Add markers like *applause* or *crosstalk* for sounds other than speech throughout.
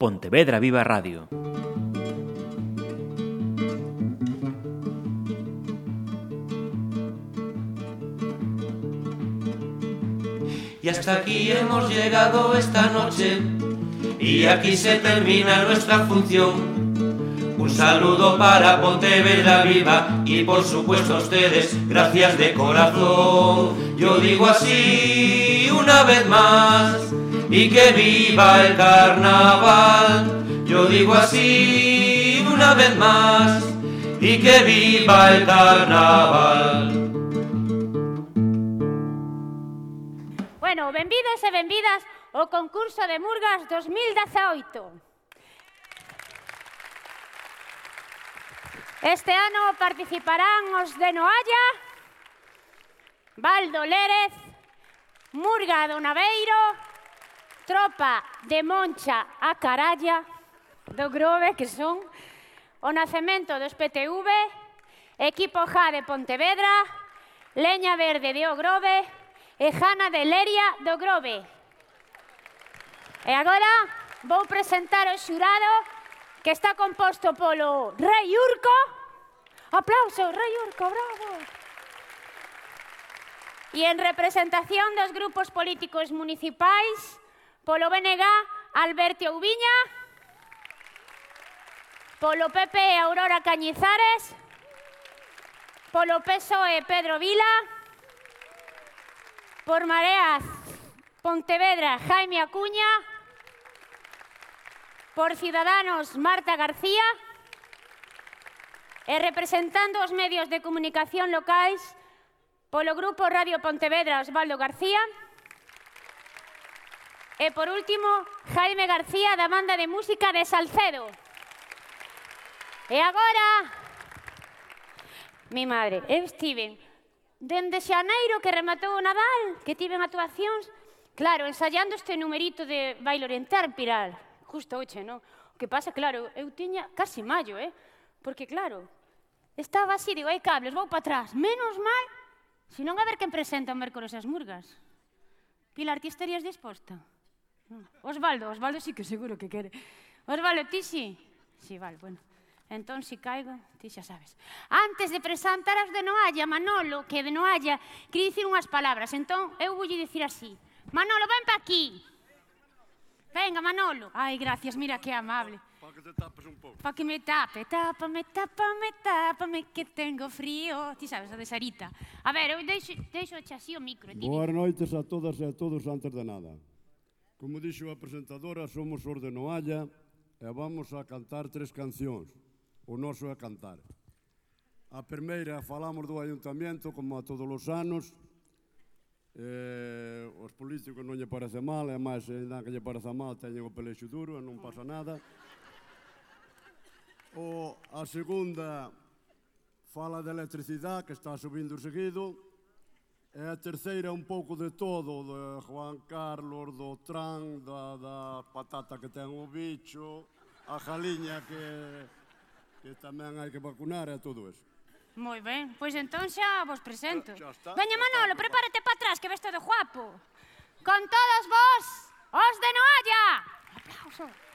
Pontevedra Viva Radio. Y hasta aquí hemos llegado esta noche y aquí se termina nuestra función. Un saludo para Pontevedra Viva y por supuesto a ustedes, gracias de corazón. Yo digo así una vez más y que viva el carnaval. Yo digo así una vez más y que viva el carnaval. Bueno, benvidos e benvidas ao concurso de Murgas 2018. Este ano participarán os de Noalla, Valdo Lérez, Murga do Naveiro, tropa de Moncha a Caralla do Grove, que son o nacemento dos PTV, equipo J de Pontevedra, Leña Verde de Ogrove e Jana de Leria do Grove. E agora vou presentar o xurado que está composto polo Rei Urco. Aplauso, Rei Urco, bravo! e en representación dos grupos políticos municipais Polo BNG, Alberti Oubiña. Polo PP, Aurora Cañizares. Polo PSOE, Pedro Vila. Por Mareas, Pontevedra, Jaime Acuña. Por Ciudadanos, Marta García. E representando os medios de comunicación locais, polo Grupo Radio Pontevedra, Osvaldo García. E por último, Jaime García da banda de música de Salcedo. E agora, mi madre, eu estive dende xaneiro que rematou o Nadal, que tiven actuacións, claro, ensaiando este numerito de baile oriental piral. Justo oche, non? O que pasa, claro, eu tiña casi maio, eh? Porque, claro, estaba así, digo, hai cables, vou para atrás. Menos mal, se non a ver quen presenta o mércoles as murgas. Pilar, ti estarías disposta? Mm. Osvaldo, Osvaldo sí que seguro que quere. Osvaldo, ti sí? Sí, vale, bueno. Entón, si caigo, ti xa sabes. Antes de presentar as de Noalla, Manolo, que de Noalla, quería dicir unhas palabras. Entón, eu voulle dicir así. Manolo, ven pa aquí. Venga, Manolo. Ai, gracias, mira que amable. Pa que te tapes un pouco. Pa que me tape, tápame, tápame, tápame, que tengo frío. Ti sabes, a de Sarita. A ver, eu deixo, deixo así o micro. Boas noites a todas e a todos antes de nada. Como dixo a presentadora, somos os de Noalla e vamos a cantar tres cancións. O noso é cantar. A primeira falamos do ayuntamiento como a todos os anos. Eh, os políticos non lle parece mal, e máis, ainda que lle parece mal, teñen o pelexo duro e non pasa nada. O, a segunda fala de electricidade que está subindo seguido E a terceira un pouco de todo, de Juan Carlos, do Tran, da, da patata que ten o bicho, a jaliña que, que tamén hai que vacunar e todo eso. Moi ben, pois entón xa vos presento. Xa, xa está, Veña Manolo, prepárate para atrás que ves todo guapo. Con todos vos, os de Noalla. Aplausos. aplauso.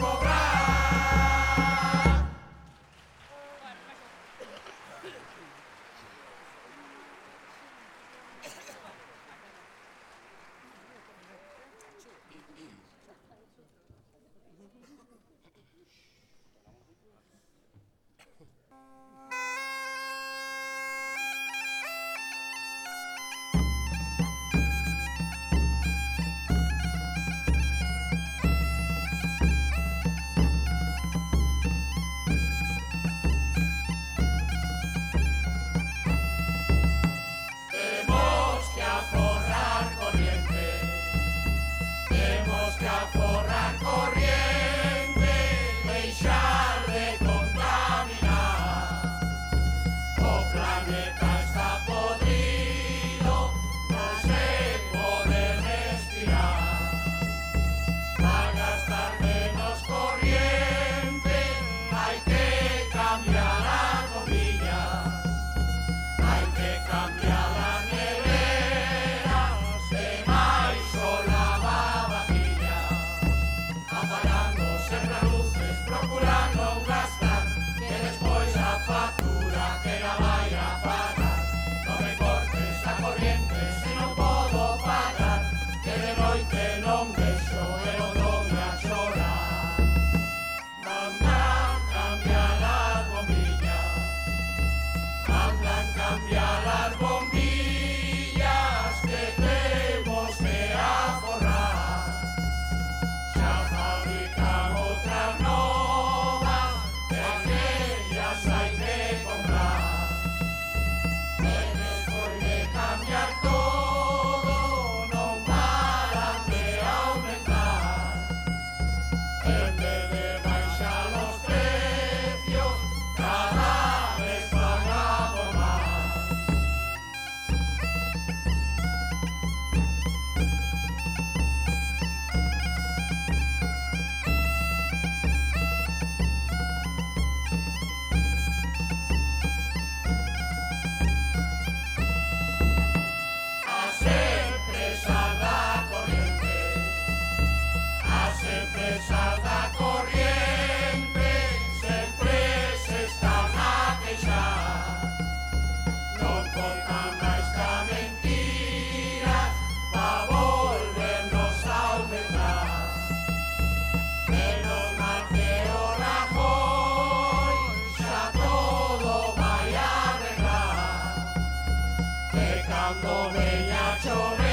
cobrar. pecando me lloré.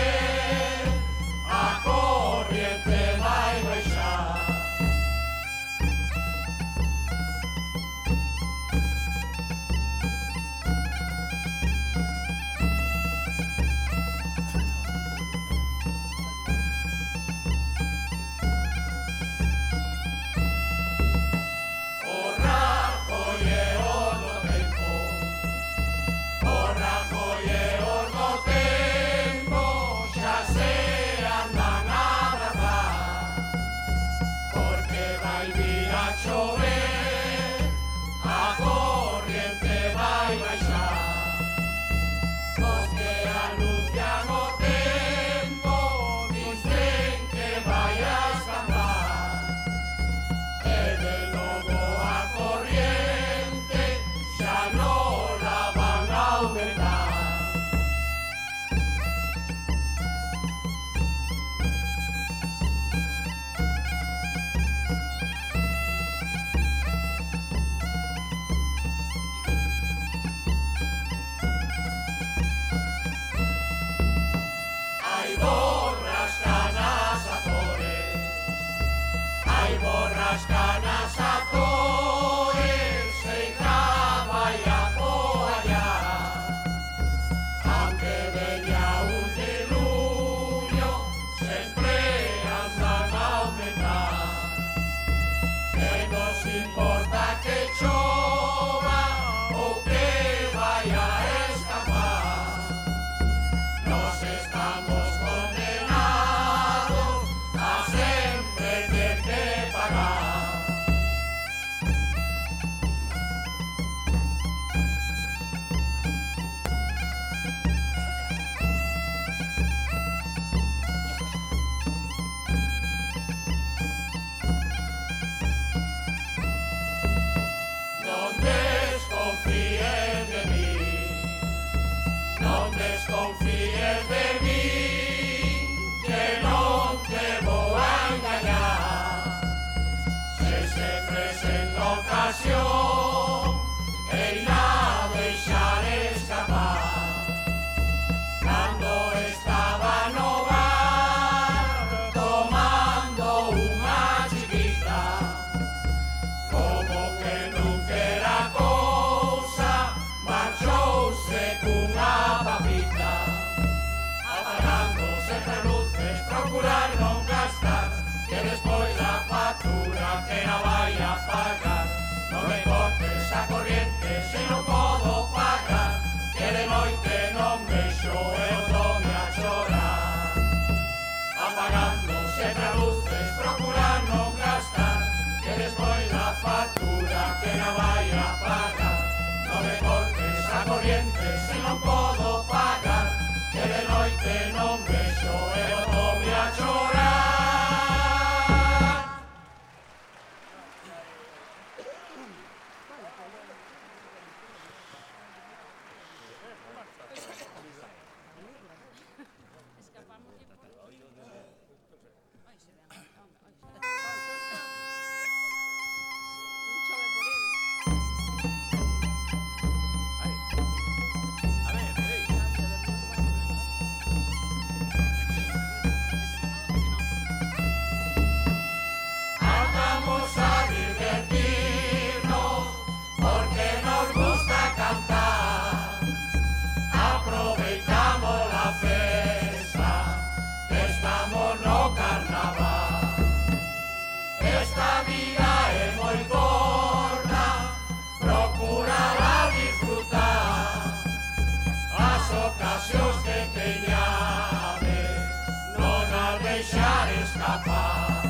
desear escapar.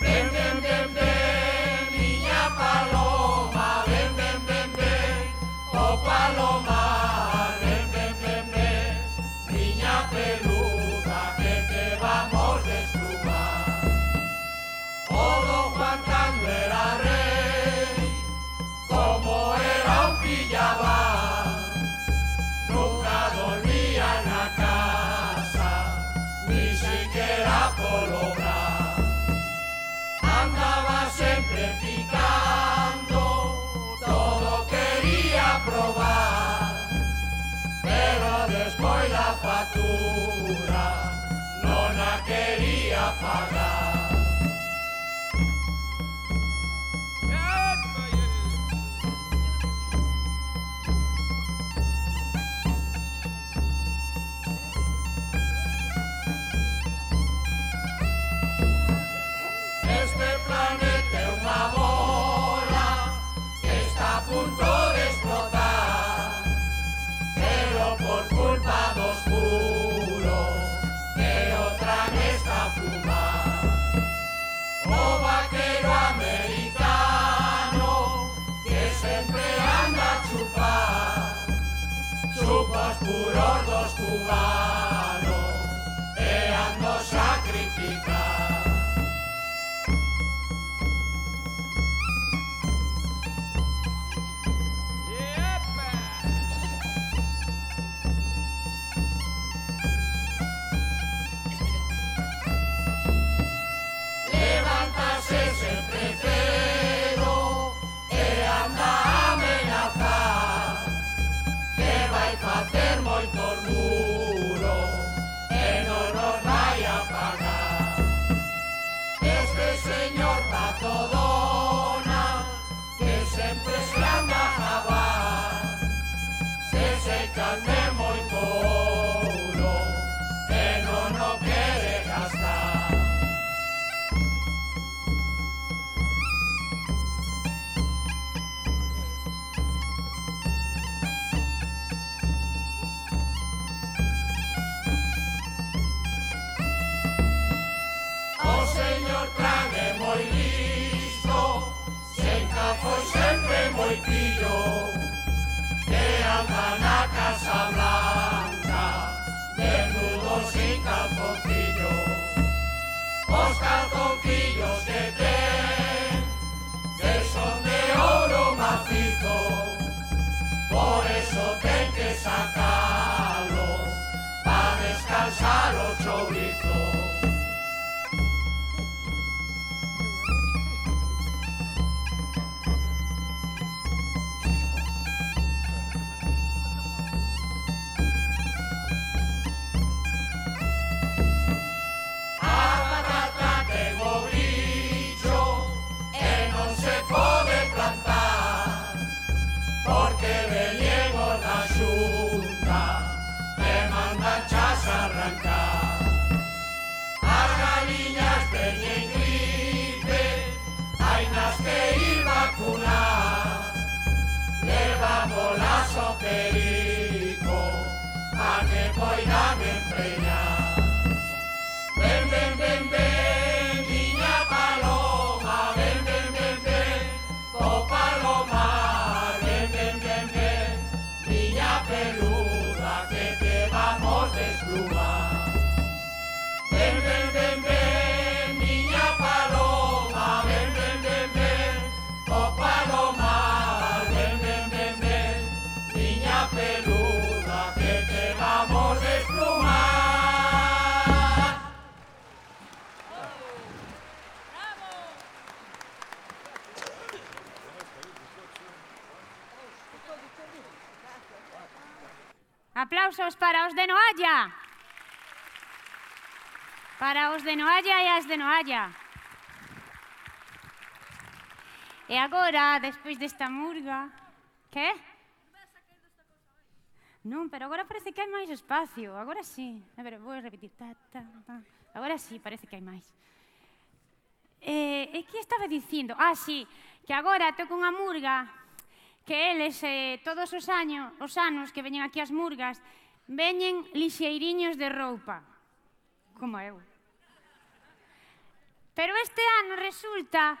Ven, ven. Dos por dos, dos. voy que no nos vaya a pagar. Este señor patodona, que siempre se anda a jabar, se secan de muy por foi sempre moi pillo Que anda na Casa Blanca Desnudos sin calzoncillos Os calzoncillos que ten Que son de oro macizo. Por eso ten que sacarlos Pa' descansar os chorizo Perico, a que puedan emprender. Aplausos para os de Noalla. Para os de Noalla e as de Noalla. E agora, despois desta murga... Que? Non, pero agora parece que hai máis espacio. Agora sí. A ver, vou repetir. Ta, ta, ta. Agora sí, parece que hai máis. Eh, e que estaba dicindo? Ah, sí, que agora toco unha murga que eles eh, todos os años, os anos que veñen aquí as murgas, veñen lixeiriños de roupa, como eu. Pero este ano resulta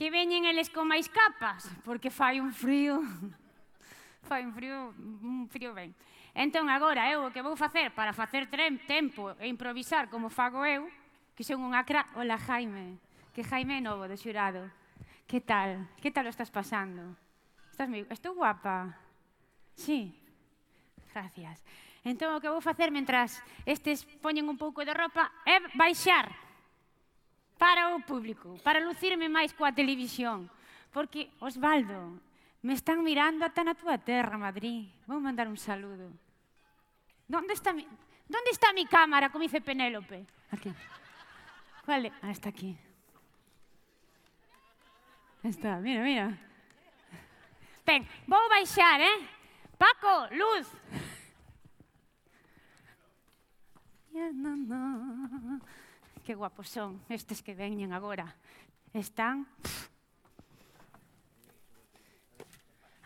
que veñen eles con máis capas, porque fai un frío. *laughs* fai un frío, un frío ben. Entón, agora, eu o que vou facer para facer tempo e improvisar como fago eu, que son unha cra... Hola, Jaime, que Jaime é novo do xurado. Que tal? Que tal o estás pasando? Estás medio... Estou guapa? Sí. Gracias. Entón, o que vou facer mentras estes poñen un pouco de roupa é baixar para o público, para lucirme máis coa televisión. Porque, Osvaldo, me están mirando ata na túa terra, Madrid. Vou mandar un saludo. Donde está mi, Donde está mi cámara, como dice Penélope? Aquí. Vale, ah, está aquí. Está, mira, mira. Ben, vou baixar, eh? Paco, luz! Que guapos son estes que veñen agora. Están...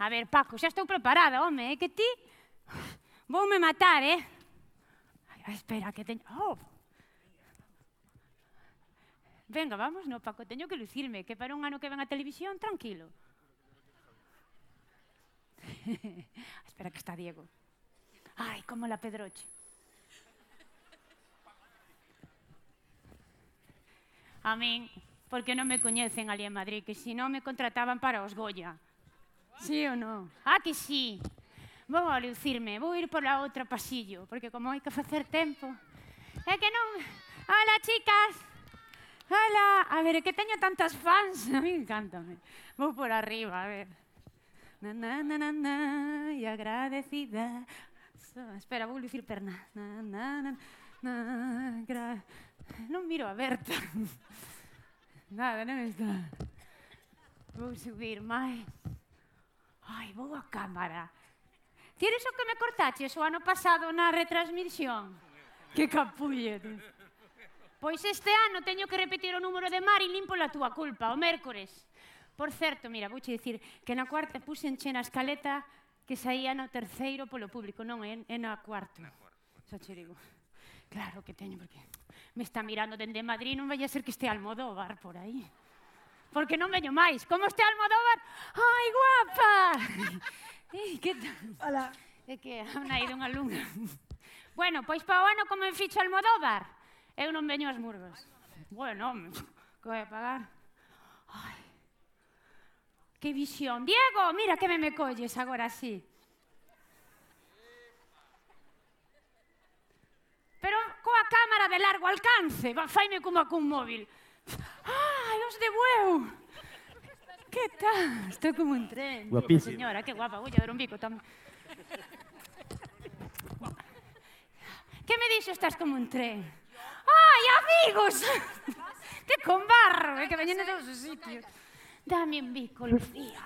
A ver, Paco, xa estou preparada, home, é que ti... Voume matar, eh? Ay, espera, que teño... Oh. Venga, vamos, no, Paco, teño que lucirme, que para un ano que ven a televisión, tranquilo. *laughs* Espera que está Diego. Ay, como la Pedroche. A min, porque non me coñecen ali en Madrid, que si non me contrataban para os Goya. Sí ou non? Ah, que sí. Vou a lucirme, vou ir pola outra pasillo, porque como hai que facer tempo... É que non... Hola, chicas! Hola! A ver, que teño tantas fans, *laughs* a mí encántame. Vou por arriba, a ver na, na, na, na, na, e agradecida. So, espera, vou lucir perna. Na, na, na, na, gra... Non miro a Berta. *laughs* Nada, non está. Vou subir máis. Ai, vou a cámara. Tires o que me cortaches o ano pasado na retransmisión? Que capulle, tío. Pois este ano teño que repetir o número de Mari limpo la túa culpa, o mércores. Por certo, mira, vouche dicir que na cuarta puxenche na escaleta que saía no terceiro polo público, non, é, é na cuarta. Na cuarta. Xa che digo. Claro que teño, porque me está mirando dende Madrid, non vai a ser que este Almodóvar por aí. Porque non veño máis. Como este Almodóvar? Ai, guapa! *laughs* Ei, que tal? Hola. É que han ido unha alumna. bueno, pois pa o ano como en ficho Almodóvar, eu non veño as murgas. Bueno, que vai a pagar? Ai, Que visión. Diego, mira que me me colles agora así. Pero coa cámara de largo alcance, faime como cun móvil. Ai, os de bueu. Que tal? Estou como un tren. Guapísimo. Señora, que guapa. vou dar un bico tamén. Que me dixo estás como un tren? Ai, amigos! Que con barro, eh, que veñen de todos os sitios. Dame un bico, Lucía.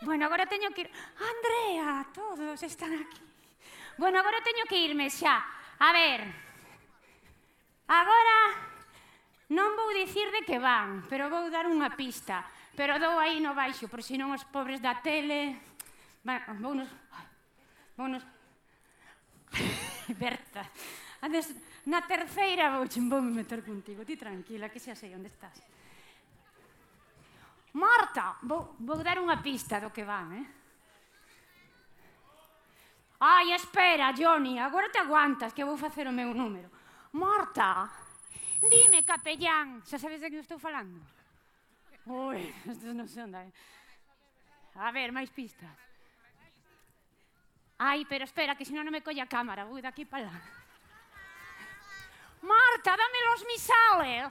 bueno, agora teño que ir... Andrea, todos están aquí. Bueno, agora teño que irme xa. A ver, agora non vou dicir de que van, pero vou dar unha pista. Pero dou aí no baixo, por si non os pobres da tele... Van, vounos... Vounos... *laughs* Berta, andes, na terceira vou, vou me meter contigo. Ti tranquila, que xa sei onde estás. Marta, vou, vou dar unha pista do que van, eh? Ai, espera, Johnny, agora te aguantas que vou facer o meu número. Marta, dime, capellán, xa sabes de que estou falando? Ui, isto non se onda, eh? A ver, máis pistas. Ai, pero espera, que senón non me colla a cámara, vou daqui para lá. Marta, dame los misales.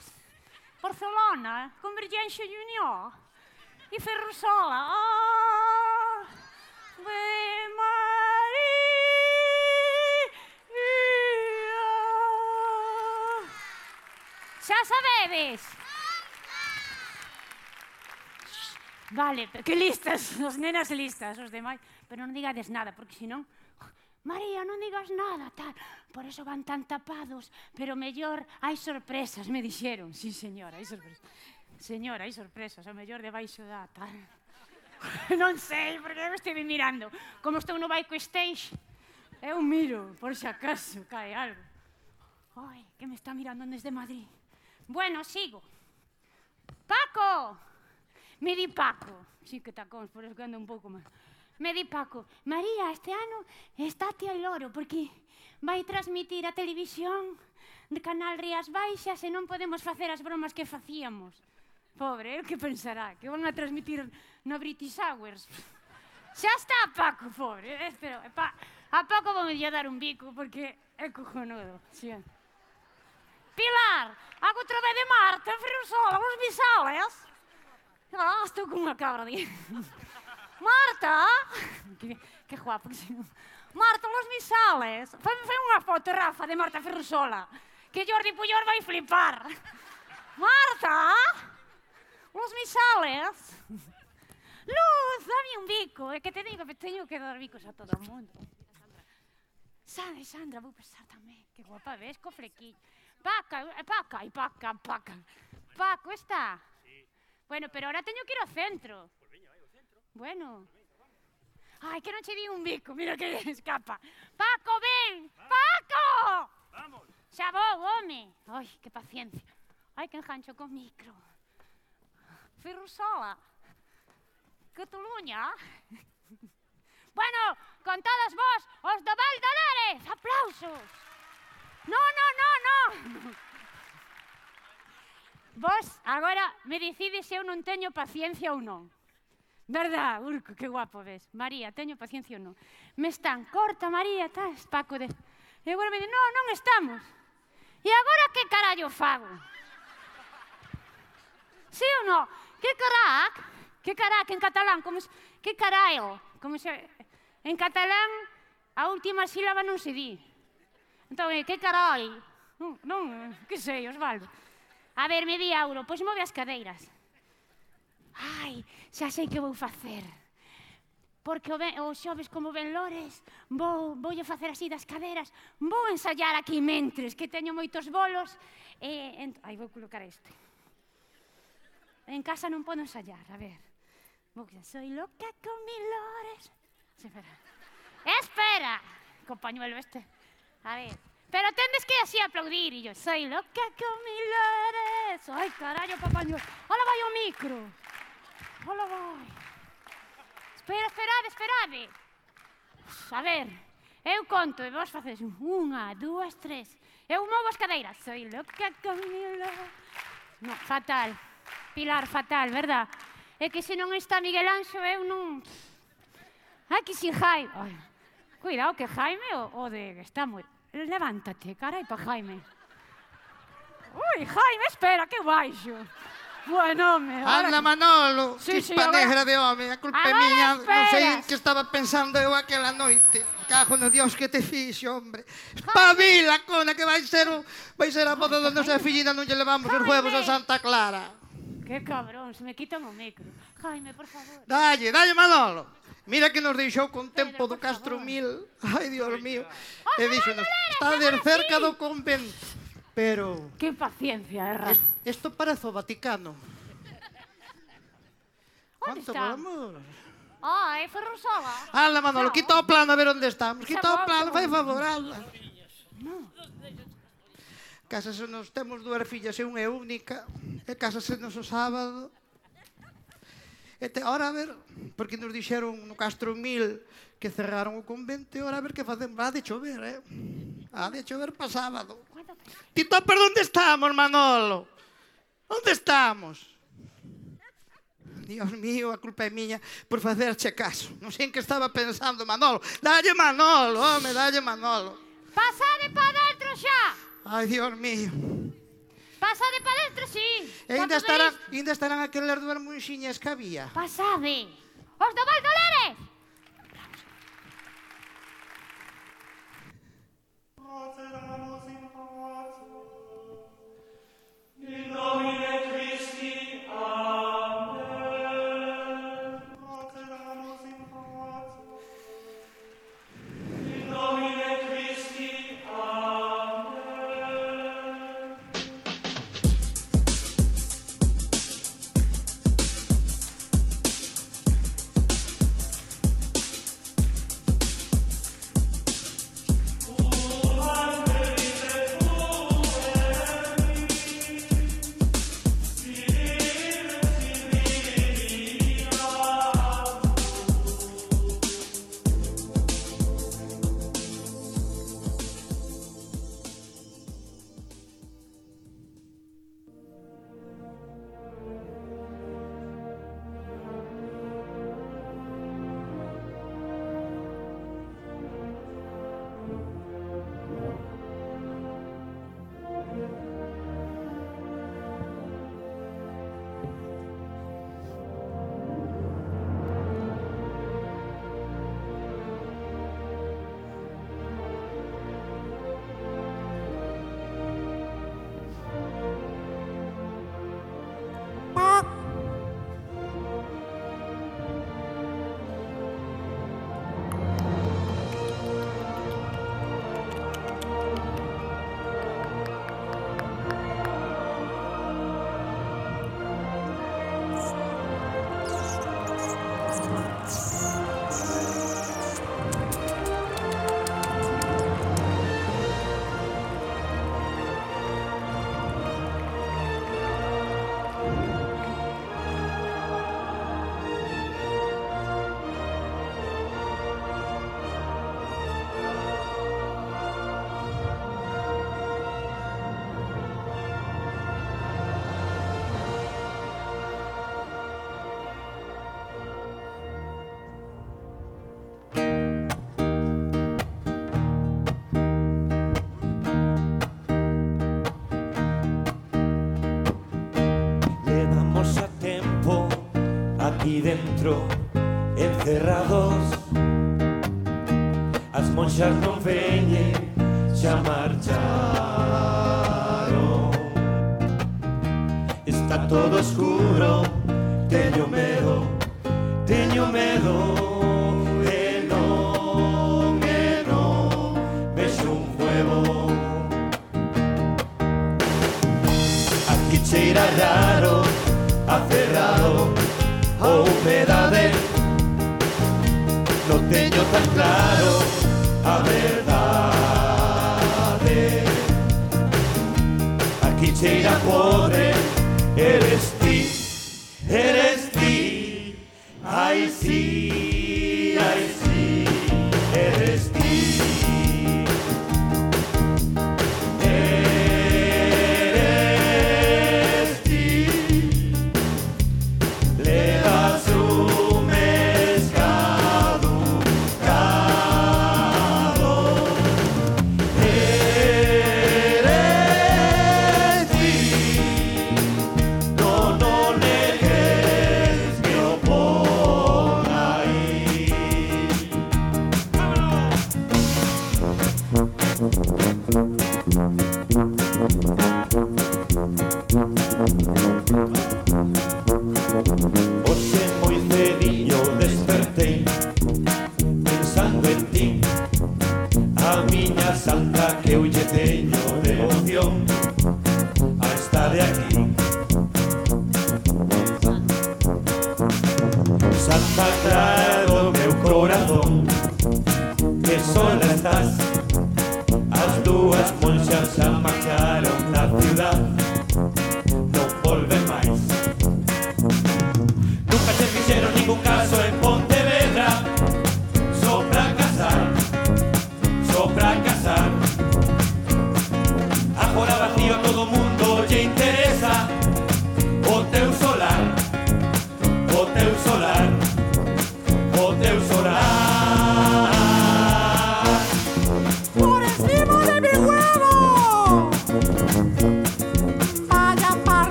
Barcelona, Convergència i Junior i fer-ho sola. Oh, Maria. Xa sabedes? Vale, que listas, as nenas listas, os demais. Pero non digades nada, porque senón... María, non digas nada, tal. Por eso van tan tapados, pero mellor hai sorpresas, me dixeron. Sí, señora, hai sorpresas. Señora, hai sorpresas, ao mellor debaixo da tal. *laughs* non sei, porque eu estive mirando. Como estou no bike stage, eu miro, por si acaso cae algo. Ai, que me está mirando desde Madrid. Bueno, sigo. Paco! Me di Paco. Sí que tacóns, por eso que ando un pouco máis. Me di Paco, María, este ano está al loro, porque vai transmitir a televisión de Canal Rías Baixas e non podemos facer as bromas que facíamos. Pobre, el que pensará? Que van a transmitir no British Hours? Xa está Paco, pobre. Eh, pero pa, a Paco vamos a dar un bico porque é cojonudo. Sí. Pilar, hago outra de Marta, Ferrosola, os bisales. Ah, estou con unha cabra de... Marta! Que, que guapo que. Marta, los misales. Fai, fai unha foto, Rafa, de Marta Ferrusola. Que Jordi Puyol vai flipar. Marta! Los misales. Luz, dame un bico. É que te digo que teño que dar bicos a todo o mundo. Sandra, Sandra, vou pensar tamén. Que guapa ves, co flequillo. Paca, paca, ai, paca, paca. Paco, está? Sí. Bueno, pero ahora teño que ir ao centro. Bueno. Ai, que non che di un bico, mira que *laughs* escapa. Paco, ven! Paco! Vamos. Xa vou, home. Ai, que paciencia. Ai, que engancho con micro. Ferrusola, Cataluña. bueno, con todos vos, os do Val de Lérez, aplausos. No, no, no, no. Vos agora me decides se eu non teño paciencia ou non. Verdad, Urco, que guapo ves. María, teño paciencia ou non. Me están, corta María, estás, Paco de... E agora me di, non, non estamos. E agora que carallo fago? Sí ou non? que carac? Que carac en catalán? Como, se, que caraio? Como se, en catalán a última sílaba non se di. Entón, eh, que carai? Non, non eh, que sei, Osvaldo. A ver, me di Auro, pois move as cadeiras. Ai, xa sei que vou facer. Porque o, ben, o xoves como ben lores, vou, vou facer así das caderas, vou ensayar aquí mentres que teño moitos bolos. E, ent... Ai, vou colocar este. En casa non podo ensayar, a ver. Vou que soy loca con milores. Sí, espera. Espera, compañuelo este. A ver. Pero tendes que así aplaudir e yo, soy loca con milores. Ai, carallo, compañuelo. Ola vai o micro. Ola vai. Espera, esperade, esperade. A ver, eu conto e vos facedes unha, dúas, tres. Eu movo as cadeiras. Soy loca con milores. No, fatal. Pilar, fatal, verdad? É que se non está Miguel Anxo, eu non... Ai, que si Jaime... Ai, cuidado que Jaime o, o de... Está moi... Levántate, carai, pa Jaime. Ui, Jaime, espera, que baixo. Bueno, me... Ahora... Anda, Manolo, sí, sí, ahora... negra de home, a culpa é miña, non sei que estaba pensando eu aquela noite. Cajo no Dios que te fixo, hombre. Espabila, cona, que vai ser, o... vai ser a boda do nosa fillina non lle levamos Jaime. os huevos a Santa Clara. Que cabrón, se me quitan o micro. Jaime, por favor. Dalle, dalle Manolo. Mira que nos deixou con tempo Pedro, do Castro favor. Mil. Ai, Dios mío. Ah, e díxonos, está de cerca do convento. Pero... Que paciencia, eh, Erra. Isto es, parece o Vaticano. Onde está? Vamos? Ah, eh, é Ferrusola. Ala, Manolo, no. quita o plano a ver onde estamos. Quita o plano, fai favor, ala. Casase nos temos dúas fillas e unha é única, e casase nos o sábado. E te, ora a ver, porque nos dixeron no Castro Mil que cerraron o convento, e ora a ver que facen, va de chover, eh? Ha de chover pa sábado. Tito, pero onde estamos, Manolo? Onde estamos? Dios mío, a culpa é miña por facerche caso. Non sei en que estaba pensando Manolo. Dalle Manolo, home, dalle Manolo. Pasade para dentro xa. Ai, Dios mío. Pasade pa palestra, sí. E ainda estarán, ainda estarán aquelas dúas munxiñas que había. Pasade. Os do Val Lérez. Pace dentro, encerrados, as monxas non veñen chamar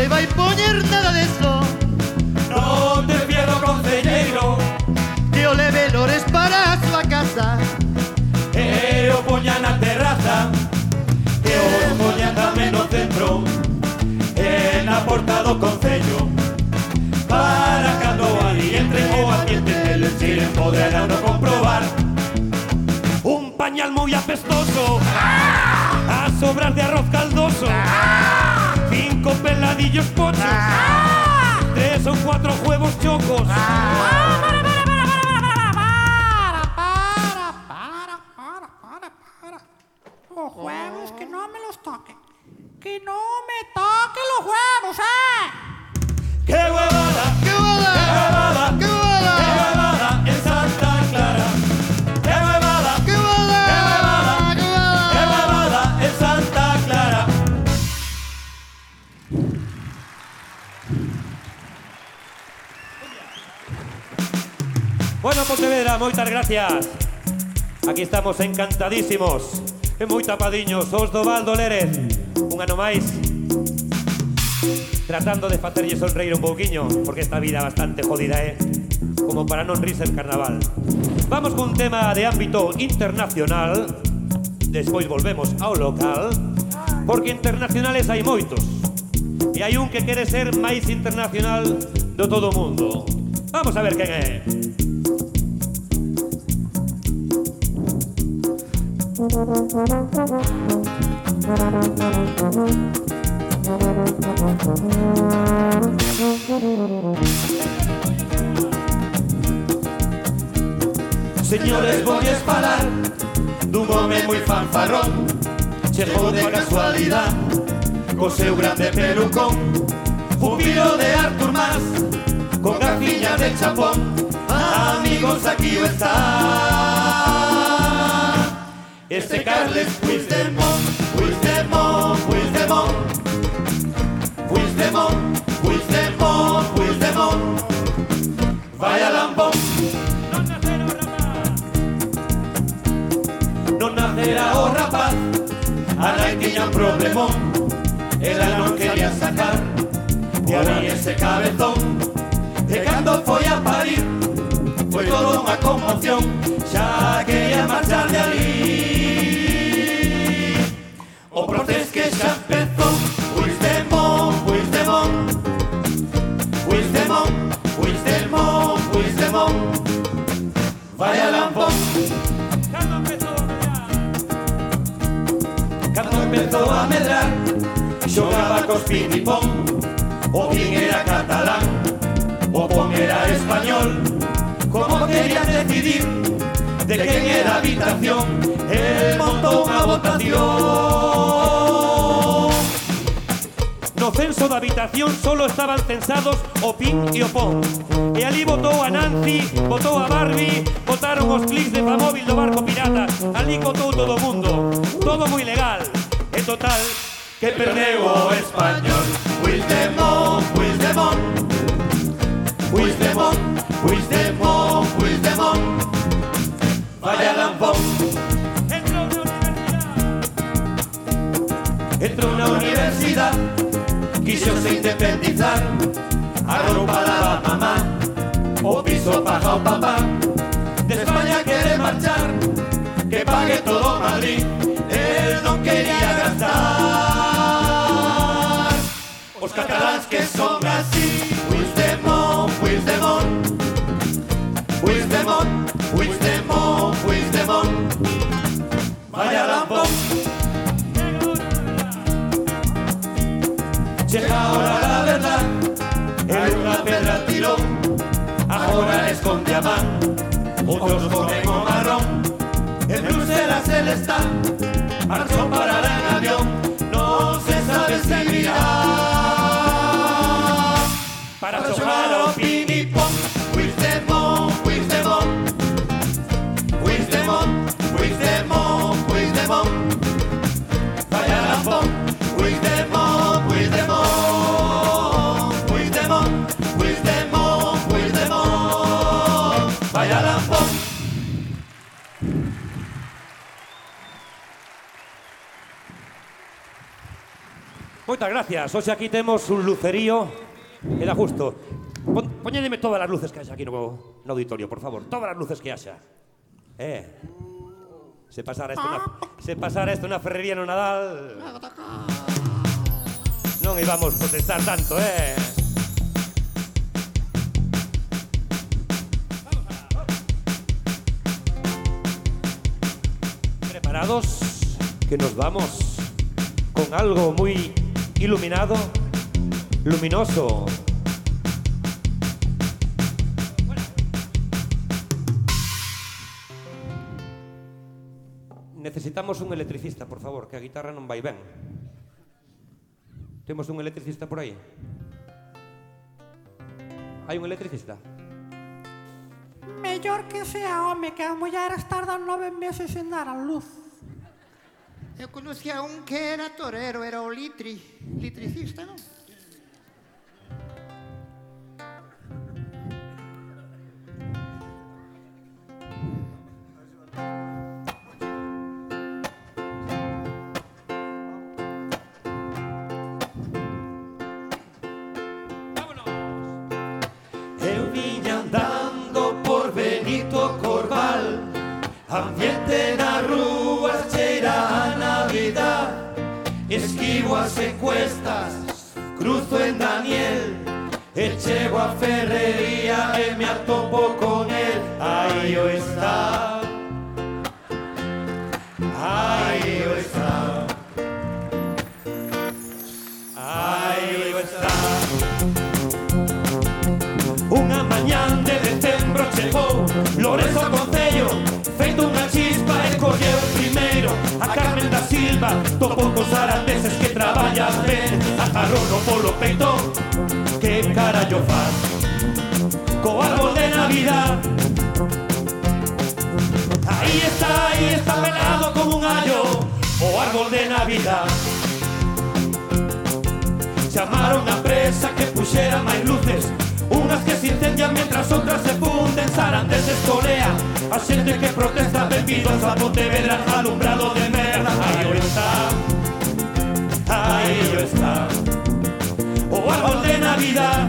se vai poñer nada deso Non te fía conselleiro concelleiro Que o leve lores para a súa casa. E o poña na terraza. E o poña tamén no centro E na porta do concello Para cando ali o ou atienten Eles iren poderán no comprobar. Un pañal moi apestoso. ¡Ah! As sobras de arroz caldoso. ¡Ah! Peladillos pochos. Tres o cuatro huevos chocos. Para, para, para, para, para, para, para. Los huevos, que no me los toquen. Que no me toquen los huevos, ¿eh? ¡Qué huevada! ¡Qué huevada! huevada! Bueno, Pontevedra, moitas gracias. Aquí estamos encantadísimos e moi tapadiños os do Valdo Lérez. Un ano máis tratando de facerlle sonreír un pouquiño, porque esta vida bastante jodida é, eh? como para non rirse el carnaval. Vamos cun tema de ámbito internacional, despois volvemos ao local, porque internacionales hai moitos, e hai un que quere ser máis internacional do todo o mundo. Vamos a ver quen é. Señores, voy a falar dun moi fanfarrón. Chegou de casualidad. Co grande pelucón. Pupilo de Artur Mas. Con gafiñas de chapón. Amigos, aquí o está este Carles Puigdemont, Puigdemont, Puigdemont. Puigdemont, Puigdemont, Puigdemont. Vaya lambón. No nacerá o oh rapaz, ahora que ya un problemón. El anón quería sacar, y a mí ese cabezón, dejando folla a parir, fue todo una conmoción, ya quería marchar de allí. Vaya lampo. Cando empezou a medrar. Cando empezou a medrar, xogaba cos pinipón. O pin era catalán, o pon era español. Como querían decidir de quen era a habitación, el montou unha votación. No censo da habitación solo estaban censados o PIN e o PON. E ali votou a Nancy, votou a Barbie, votaron os clics de famóvil do barco pirata. Ali votou todo o mundo. Todo moi legal. E total, que perdeu o español. Puigdemont, Puigdemont. Puigdemont, Puigdemont, Puigdemont. Vaya lampón. Entrou na universidade. Entrou na universidade se independizar. A roupa lava mamá O piso paga o papá. De España quere marchar Que pague todo Madrid. El non quería gastar. Os cataláns que son otros comen marrón. En Bruselas él está, al para la Moitas gracias. Hoxe aquí temos un lucerío. Era justo. Pon, poñedeme todas as luces que haxa aquí no, no auditorio, por favor. Todas as luces que haxa. Eh. Se pasara isto na, se pasara isto na ferrería no Nadal. Non íbamos protestar tanto, eh. ¿Preparados? Que nos vamos con algo muy iluminado, luminoso. Necesitamos un electricista, por favor, que a guitarra non vai ben. Temos un electricista por aí? Hai un electricista? Mellor que sea home que a muller estar dan nove meses sen dar a luz. Yo conocí a un que era torero, era un litri, litricista, ¿no? andando por Benito Corval, ambiente en Arruz. antiguas encuestas, cruzo en Daniel, Echegua Ferrería, eh, me harto con él, ahí yo estaba. riba Topo cos arateses que traballan ben Agarrono polo peito Que carallo faz. Co árbol de Navidad. Aí está, aí está pelado como un allo O árbol de Navidad. Chamaron a presa que puxera máis luces. Unas que se incendian mientras otras se funden. Sarantes escolea A xente que protesta Benvidos a Pontevedra alumbrado de Aí o está O árbol de Navidad.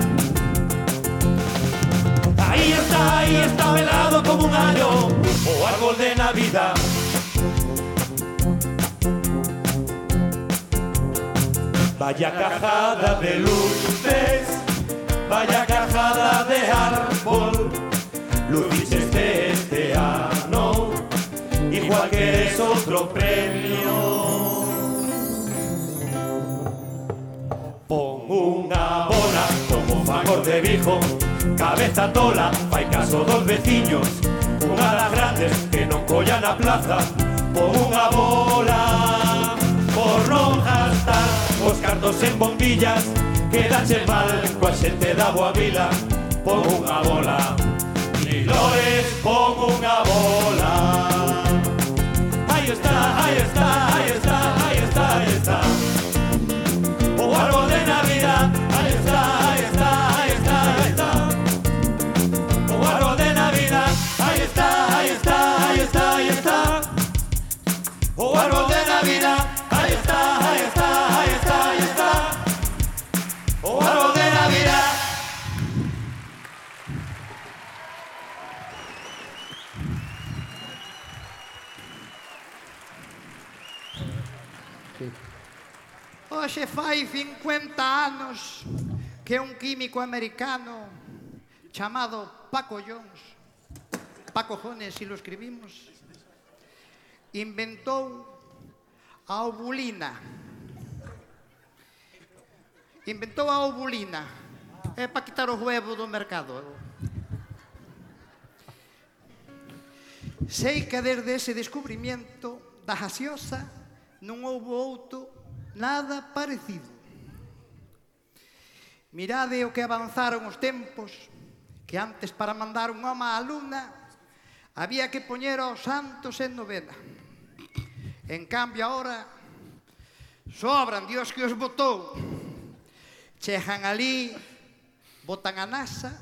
Aí está, aí está velado como un gallo O árbol de Navidad. Vaya cajada de luces, vaya cajada de árbol, luces de este ano, igual que es otro premio. favor de viejo, cabeza tola, fai caso dos veciños, unha das grandes que non collan a plaza, por unha bola, por non gastar os cartos en bombillas, que mal coa xente da boa vila, pon unha bola, ni lores pon unha bola. Aí está, aí está, aí está, aí está, aí está. Ahí está. O árbol de Navidad, ahí está, ahí está, ahí está, ahí está. O árbol de Navidad. Hoxe fai 50 anos que un químico americano chamado Paco Jones, Paco Jones, si lo escribimos, inventou a ovulina. Inventou a ovulina. É para quitar os huevos do mercado. Sei que desde ese descubrimiento da gaseosa non houve outro nada parecido. Mirade o que avanzaron os tempos, que antes para mandar un home á luna había que poñer aos santos en novena. En cambio ahora sobran, Dios que os botou. Chegan ali, botan a NASA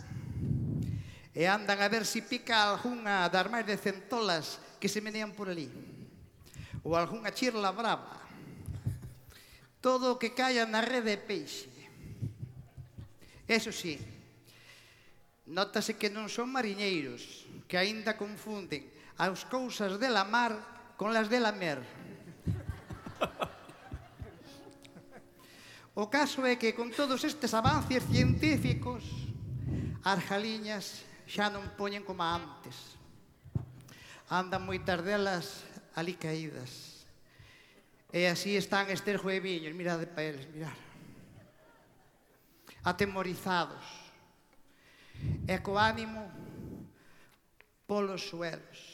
e andan a ver se pica algunha das máis de centolas que se menean por ali. Ou algunha chirla brava. Todo o que caia na rede de peixe. Eso sí, notase que non son mariñeiros, que aínda confunden as cousas de la mar con las de la mer. O caso é que con todos estes avances científicos as jaliñas xa non poñen como antes. Andan moitas delas ali caídas. E así están estes jueviños, mirade pa eles, mirar. Atemorizados. E co ánimo polos suelos.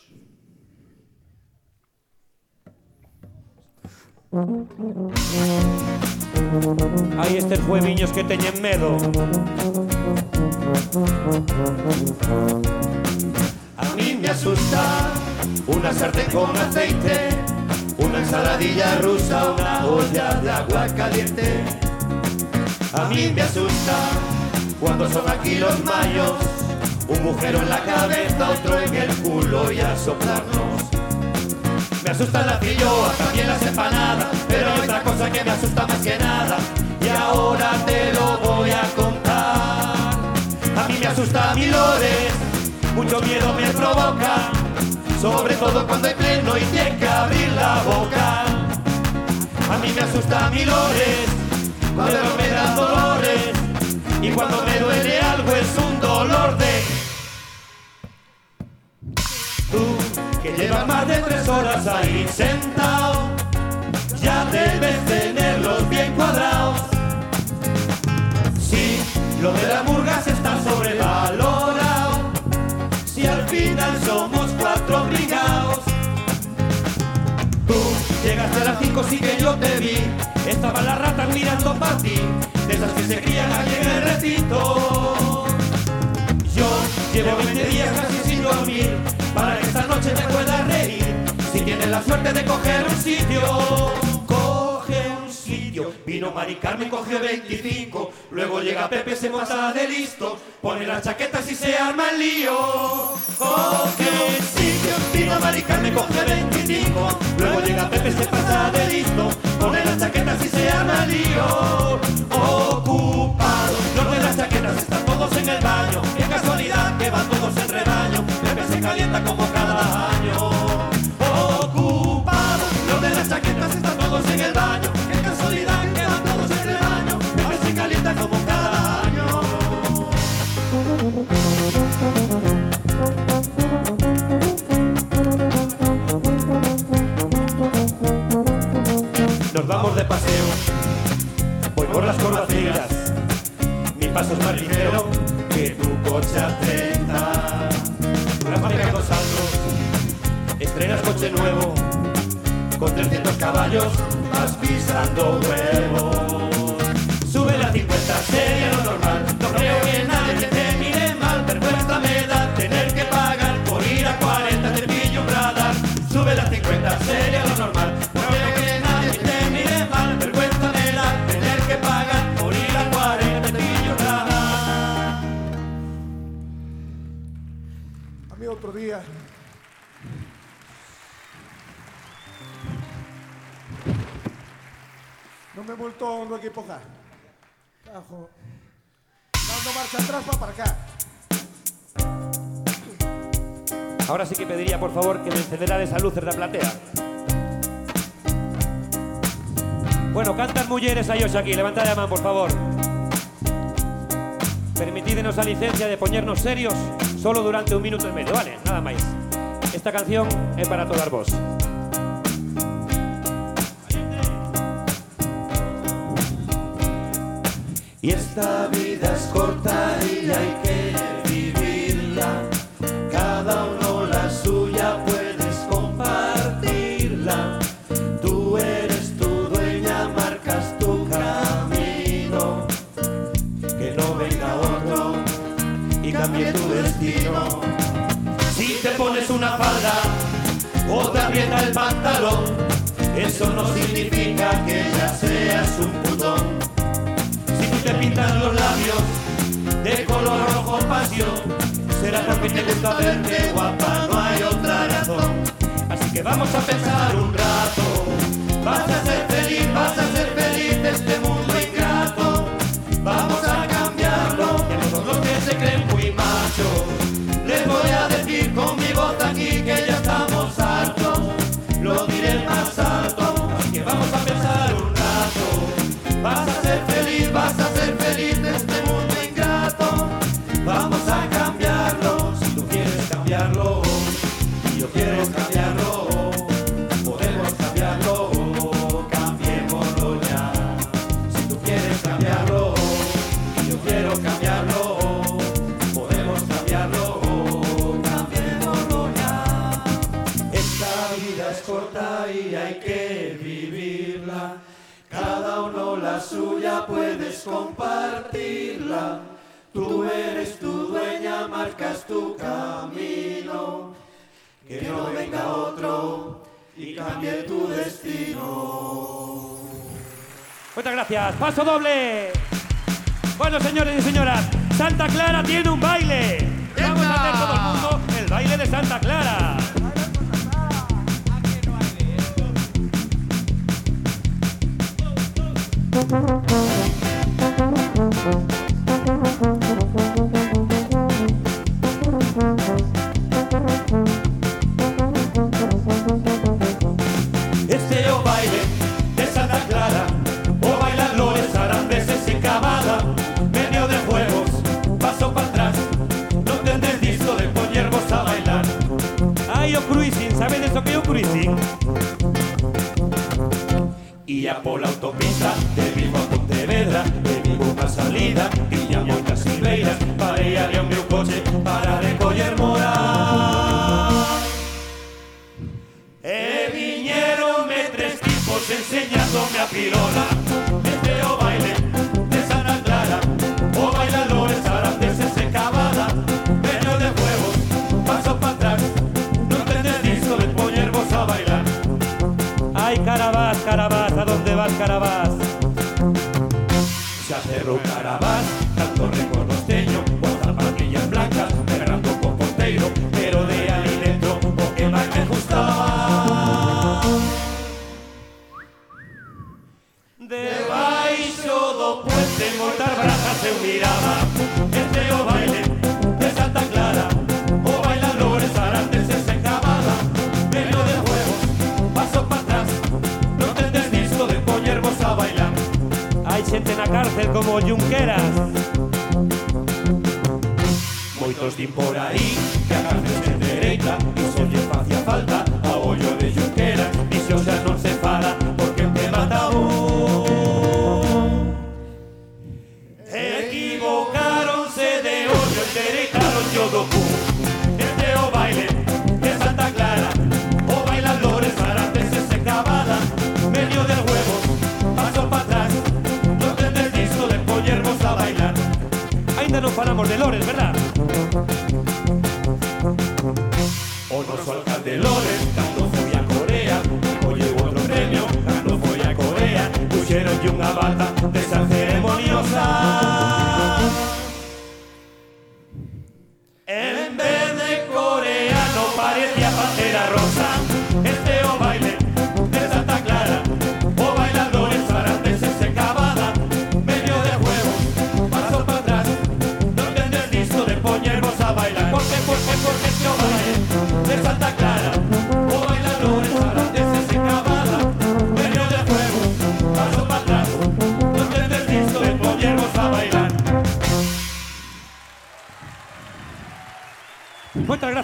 Hai estes jueviños que teñen medo. A mí me asusta una sartén con aceite, una ensaladilla rusa, una olla de agua caliente. A mí me asusta cuando son aquí los mayos, un agujero en la cabeza, otro en el culo y a soplarnos. Me asusta la filloa, también las empanadas, pero hay otra cosa que me asusta más que nada, y ahora te lo voy a contar. A mí me asusta mi lores, mucho miedo me provoca, sobre todo cuando hay pleno y tiene que abrir la boca. A mí me asusta mi lores, cuando me dan dolores, y cuando me duele algo es un dolor de... que llevas más de tres horas ahí sentado, ya debes tenerlos bien cuadrados. Sí, lo de la murgas está sobrevalorado, si al final somos cuatro obligados. Tú llegaste a las cinco, sí que yo te vi, estaban las ratas mirando para ti, de esas que se crían aquí en el recinto. Yo llevo 20 días casi sin dormir para que esta noche te puedas reír. Si tienes la suerte de coger un sitio, coge un sitio. Vino Mari Carmen, coge 25. Luego llega Pepe, se monta de listo. Pone las chaquetas y se arma el lío. Coge un sitio. Vino Mari Carmen, coge 25. Luego llega Pepe, se pasa de listo. Pone las chaquetas y se arma el lío. Ocupado. Los de las chaquetas están todos en el baño. Calienta como cada año. Ocupado. Los de las chaquetas están todos en el baño. Qué casualidad que van todos en rebaño. Pepe se calienta como cada año. Nos vamos de paseo. Voy por las corbaceras. Mi paso es más ligero que tu coche a 30. Estrenas coche nuevo. Con 300 caballos vas pisando huevos. Sube la 50, sería lo normal. No creo que nadie Me multó no equipo acá. Cajo. Dando marcha atrás para aparcar. Ahora sí que pediría, por favor, que me encendera esas luces da platea. Bueno, cantan mulleres a ellos aquí, levantad a man, por favor. Permitídenos a licencia de poñernos serios solo durante un minuto y medio, vale, nada máis. Esta canción é para todas vos. Y esta vida es corta y hay que vivirla. Cada uno la suya puedes compartirla. Tú eres tu dueña, marcas tu camino. Que no venga otro y cambie tu destino. Si te pones una falda o te aprieta el pantalón, eso no significa que ya seas un putón. de color rojo pasión. Será porque te gusta verte guapa, no hay otra razón. Así que vamos a pensar un rato. Vas a ser feliz, vas a ser feliz de este mundo ingrato. Vamos a cambiarlo, que todos los que se creen muy machos. Les voy a decir con mi voz aquí que ya. que no venga otro y cambie tu destino. Muchas gracias. Paso doble. Bueno, señores y señoras, Santa Clara tiene un baile. Vamos a hacer todo el mundo el baile de Santa Clara. Santa Clara. Y ya por la autopista, de Vigo a Pontevedra, de Vigo para salida, pillamos las silveiras, para ahí había un coche para recoger mora. Eh, e viñeronme tres tipos enseñándome a pirola.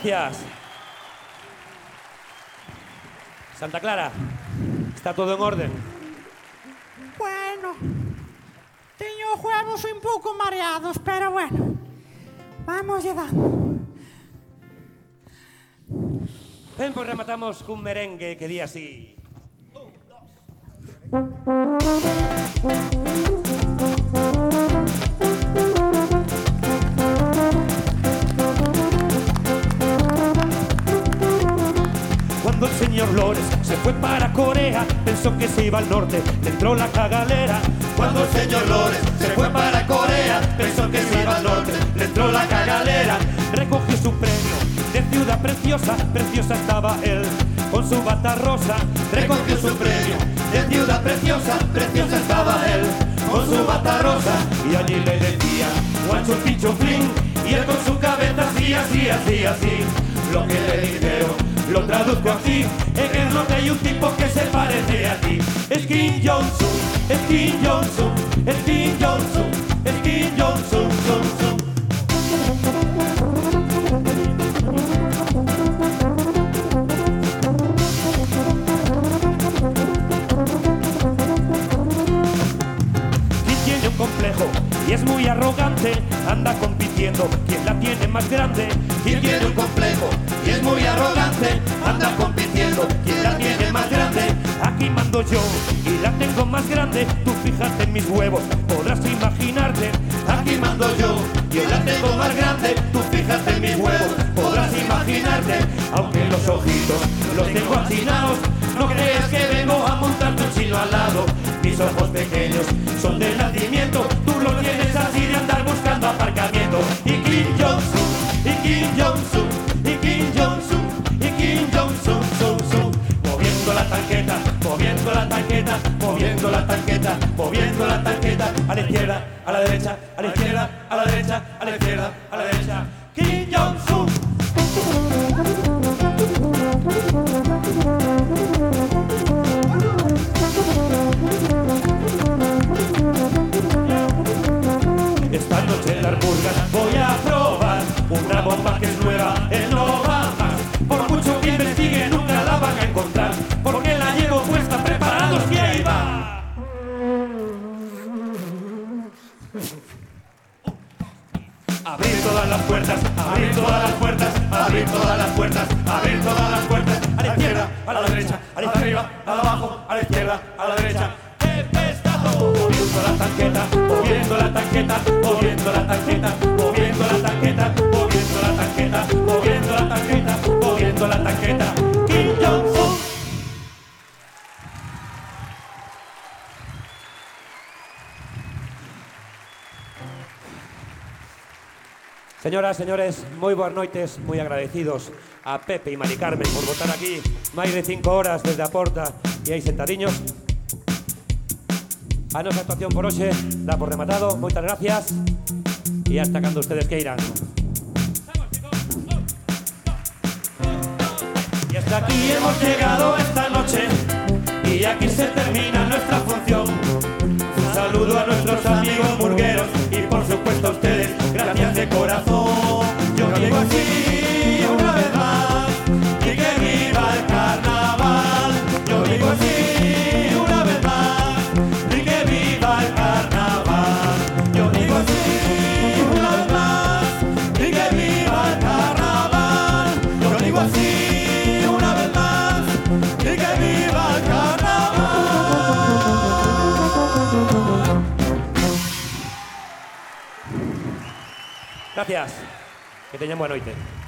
gracias. Santa Clara, está todo en orden. Bueno, teño os huevos un poco mareados, pero bueno. Vamos lle damos. Ben, pois pues rematamos con merengue que di así. Un, dos. Puede Lores se fue para Corea, pensó que se iba al norte, entró la cagalera. Cuando el señor Lores se fue para Corea, pensó que se iba al norte, entró la cagalera. Recogió su premio de ciudad preciosa, preciosa estaba él con su bata rosa. Recogió su premio de ciudad preciosa, preciosa estaba él con su bata rosa. Y allí le decía, guacho picho flin, y él con su cabeza así, así, así, así. Lo que le dijeron, lo traduzco así. En el norte hay un tipo que se parece a ti. Es King Johnson, es King Johnson, es Johnson, es Johnson. Y es muy arrogante? Anda compitiendo, ¿quién la tiene más grande? Quien tiene un complejo y es muy arrogante, anda compitiendo. ¿Quién la tiene más grande? Aquí mando yo y la tengo más grande. Tú fíjate en mis huevos, podrás imaginarte. Aquí mando yo, yo la tengo más grande. Tú fíjate en mis huevos, podrás imaginarte. Aunque los ojitos Los tengo achinados, no creas que vengo a montarte un chino al lado. Mis ojos pequeños son de nacimiento, tú lo tienes así de andar buscando aparcamiento. Y Kim Johnson, y Kim Johnson, y Kim Johnson, y Kim son. Moviendo la tanqueta, moviendo la tanqueta, moviendo la tanqueta, moviendo la tanqueta. A la izquierda, a la derecha, a la izquierda, a la derecha, a la izquierda, a la derecha. Voy a probar una bomba que es nueva, él no va más. Por mucho que investigue, nunca la van a encontrar. Porque la llevo puesta, preparados y ahí va. Abrir todas las puertas, abrir todas las puertas, abrir todas las puertas, abrir todas las Señoras, señores, moi boas noites, moi agradecidos a Pepe e Mari Carmen por votar aquí máis de cinco horas desde a porta e aí sentadiños. A nosa actuación por hoxe dá por rematado, moitas gracias e hasta cando ustedes queiran. Y hasta aquí hemos llegado esta noche y aquí se termina nuestra función. Un saludo a nuestros amigos murgueros y por supuesto a ustedes, gracias de corazón. Yo digo así Gracias. Que tengan buena noche.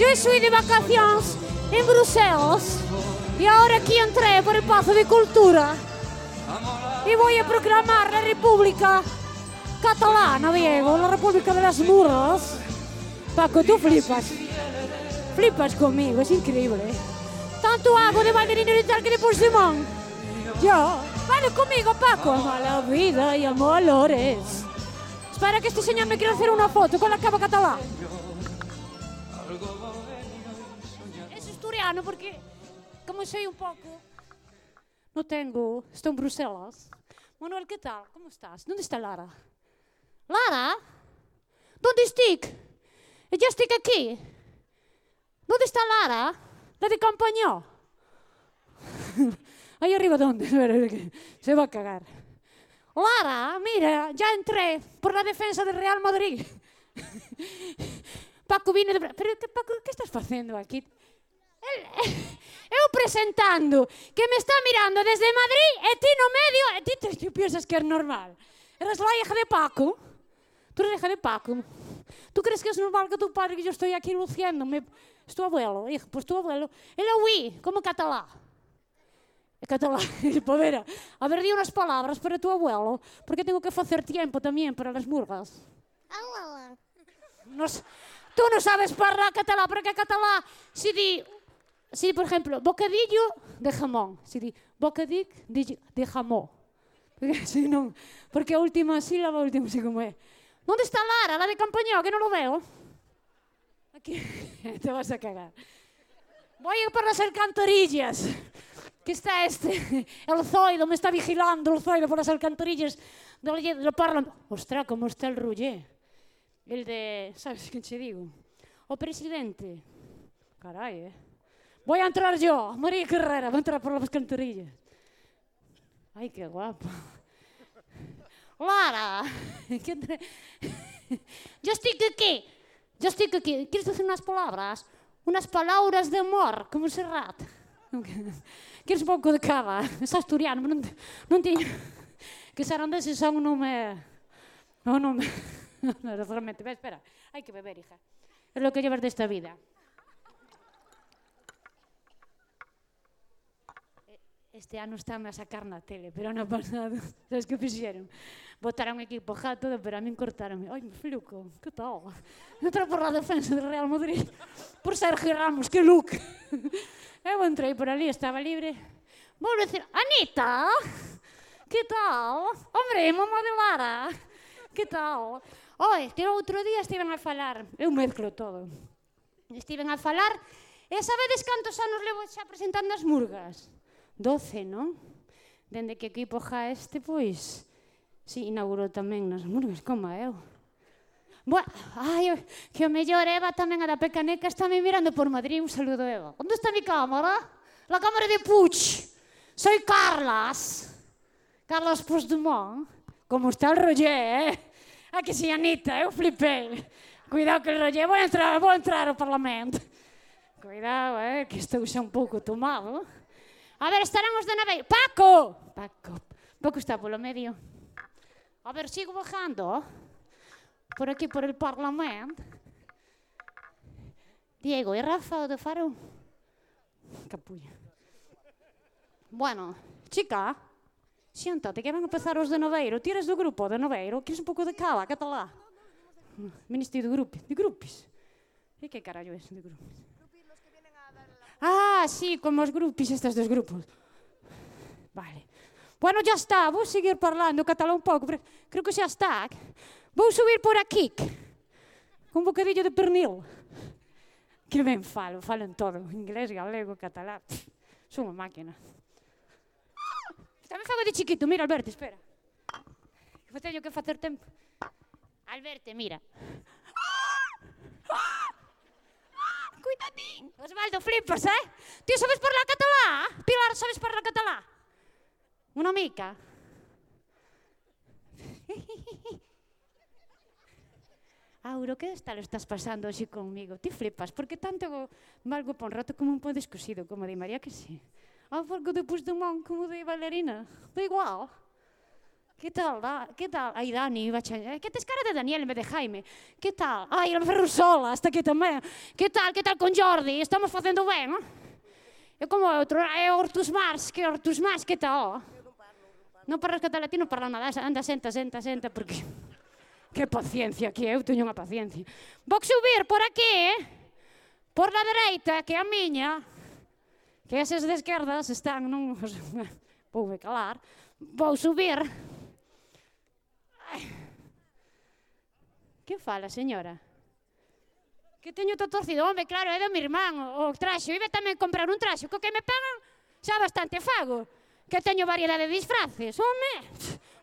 Yo estoy de vacaciones en Bruselas y ahora aquí entré por el Pazo de Cultura y voy a proclamar la República Catalana, Diego, la República de las Murras. Paco, tú flipas. Flipas conmigo, es increíble. Tanto hago de bailarina y tal que de por Simón. Yo, vale conmigo, Paco. Amo la vida y amo valores. Espera que este señor me quiera hacer una foto con la capa catalán. ano porque, como achei un poco no tengo, estoy en Bruselas. Manuel, ¿qué tal? ¿Cómo estás? ¿Dónde está Lara? Lara? ¿Dónde estoy? Ella estoy aquí. ¿Dónde está Lara? La de compañía. *laughs* Ahí arriba, ¿dónde? *laughs* Se va a cagar. Lara, mira, ya entré por la defensa del Real Madrid. *laughs* Paco viene de... Pero, Paco, qué estás haciendo aquí? *laughs* Eu presentando que me está mirando desde Madrid e ti no medio e ti, te- ti piensas que es normal. Eres la hija de Paco. Tú eres hija de Paco. ¿Tú crees que es normal que tu padre que yo estoy aquí luciéndome? Es tu abuelo, hijo, pues tu abuelo. Él é oui, como catalá. É catalá. *laughs* Poder, a ver, di unas palabras para tu abuelo, porque tengo que facer tiempo también para las murgas. No s- tú no sabes parlar catalá, porque catalá, si di, Si, por exemplo, bocadillo de jamón. Si di bocadic de, de jamón. Porque, *laughs* si non, porque a última sílaba, a última así como é. Onde está Lara, la de Campañó, que non lo veo? Aquí, *laughs* te vas a cagar. Voy a ir para as alcantarillas. Que está este, *laughs* el zoido, me está vigilando el zoido por as alcantarillas. Do, do parlamento. Ostra, como está el rullé. El de, sabes que che digo? O presidente. Carai, eh? Voy a entrar yo, María Carrera, voy a entrar por las alcantarillas. Ay, qué guapa. Lara, ¿qué te- yo estoy aquí, yo estoy aquí. ¿Quieres decir unas palabras? Unas palabras de amor, como Serrat. Quieres un pouco de cava? Es asturiano, non, non tiño... Que sarandeses son un nome... Un nome... No, realmente, espera, hai que beber, hija. Es lo que llevas desta vida. este ano están a sacar na tele, pero ano pasado, *laughs* sabes que fixeron? Botaron equipo ja todo, pero a min cortaronme. Ai, fluco, que tal? *laughs* Entra por la defensa do Real Madrid, por Sergio Ramos, que look. *laughs* Eu entrei por ali, estaba libre. Vou decir, Anita, que tal? Hombre, mamá de Lara, que tal? Oi, que outro día estiven a falar, eu mezclo todo. Estiven a falar, e sabedes cantos anos levo xa presentando as murgas? 12, non? Dende que equipo ja este, pois, si, inaugurou tamén nos murgues, como eu. Boa, ai, que o mellor Eva tamén a da Pecaneca está me mirando por Madrid. Un saludo, Eva. Onde está mi cámara? La cámara de Puig. Soy Carlas. Carlos Puigdemont. Como está el Roger, eh? Ah, que si, Anita, eu flipei. Cuidado que el Roger, vou entrar, vou entrar ao Parlamento. Cuidado, eh, que estou xa un pouco tomado. A ver, estarán os de Naveiro. Paco! Paco. Paco está polo medio. A ver, sigo bajando. Por aquí, por el Parlamento. Diego, e Rafa o de Faro? Capulla. Bueno, chica, siéntate que van a empezar os de Noveiro. Tiras do grupo de Noveiro? Queres un pouco de cava? Catalá? Ministro de grupos. De grupos? E que carallo é de grupos? Ah, sí, como os grupis estes dos grupos. Vale. Bueno, ya está, vou seguir parlando catalán un pouco, creo que xa está. Vou subir por aquí, con un bocadillo de pernil. Que ben falo, falo en todo, inglés, galego, catalán. Son unha máquina. Tamén fago de chiquito, mira, Alberto, espera. Que teño que facer tempo. Alberto, mira. Cuidadín. Osvaldo, flipas, eh? Ti sabes parlar català? Pilar, sabes parlar català? Una mica. Auro, que tal estás pasando así conmigo? Ti flipas, porque tanto valgo pa un rato como un pão descosido, como de María que sí. Ah, porque depois de mão como de bailarina. Da igual. Que tal? da? Que tal? Ai, Dani, vaig a... Eh, que tens cara de Daniel en vez de Jaime? Que tal? Ai, el Ferro Sola, está aquí tamén. Que tal? que tal con Jordi? Estamos facendo ben, eh? E como outro, é eh, Hortus Mars, que Hortus Mars, que tal? Non parlas catalán, ti non parlas nada, anda, senta, senta, senta, porque... *laughs* Que paciencia que eu teño unha paciencia. Vou subir por aquí, eh, por la dereita, que é a miña, que esas de esquerdas están, non... *laughs* Vou *laughs* me calar. Vou subir Ai. Que fala, señora? Que teño todo torcido, home, claro, é do mi irmán o, o traxo. Iba tamén comprar un traxo, co que me pagan xa bastante fago. Que teño variedade de disfraces, home.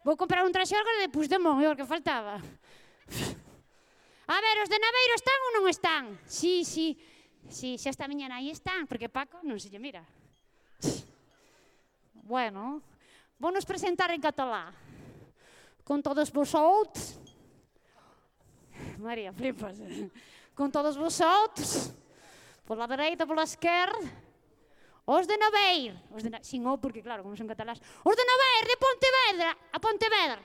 Vou comprar un traxo agora de Puigdemont, é o que faltaba. A ver, os de Naveiro están ou non están? Sí, sí, sí, xa esta miña aí están, porque Paco non se lle mira. Bueno, vou nos presentar en catalán con todos vosotros. María, flipas. Con todos vosotros. Pola dereita, pola esquerda. Os de Naveir. Os de Na... Sin O, porque claro, como son catalás. Os de Naveir, de Pontevedra. A Pontevedra.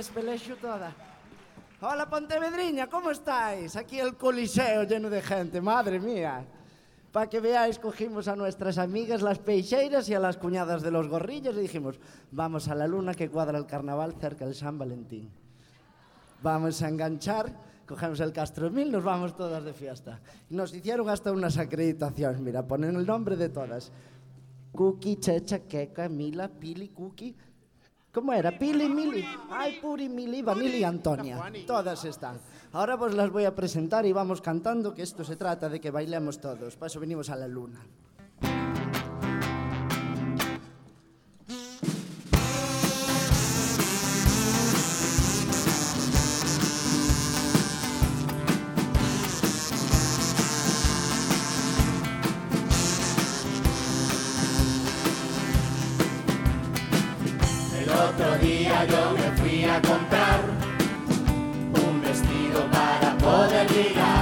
Despelexo toda. Hola, Pontevedriña, ¿cómo estáis? Aquí el coliseo lleno de gente, madre mía. Para que veáis, cogimos a nuestras amigas las peixeiras y a las cuñadas de los gorrillos y dijimos, vamos a la luna que cuadra el carnaval cerca del San Valentín. Vamos a enganchar, cogemos el Castro Mil, nos vamos todas de fiesta. Nos hicieron hasta unas acreditaciones, mira, ponen el nombre de todas. Cookie, Checha, Keka, Mila, Pili, Cookie. ¿Cómo era? Pili, Mili. Ay, Puri, Mili, Vanili y Antonia. Todas están. Ahora pues las voy a presentar y vamos cantando, que esto se trata de que bailemos todos. Para eso venimos a la luna. Día yo me fui a comprar un vestido para poder ligar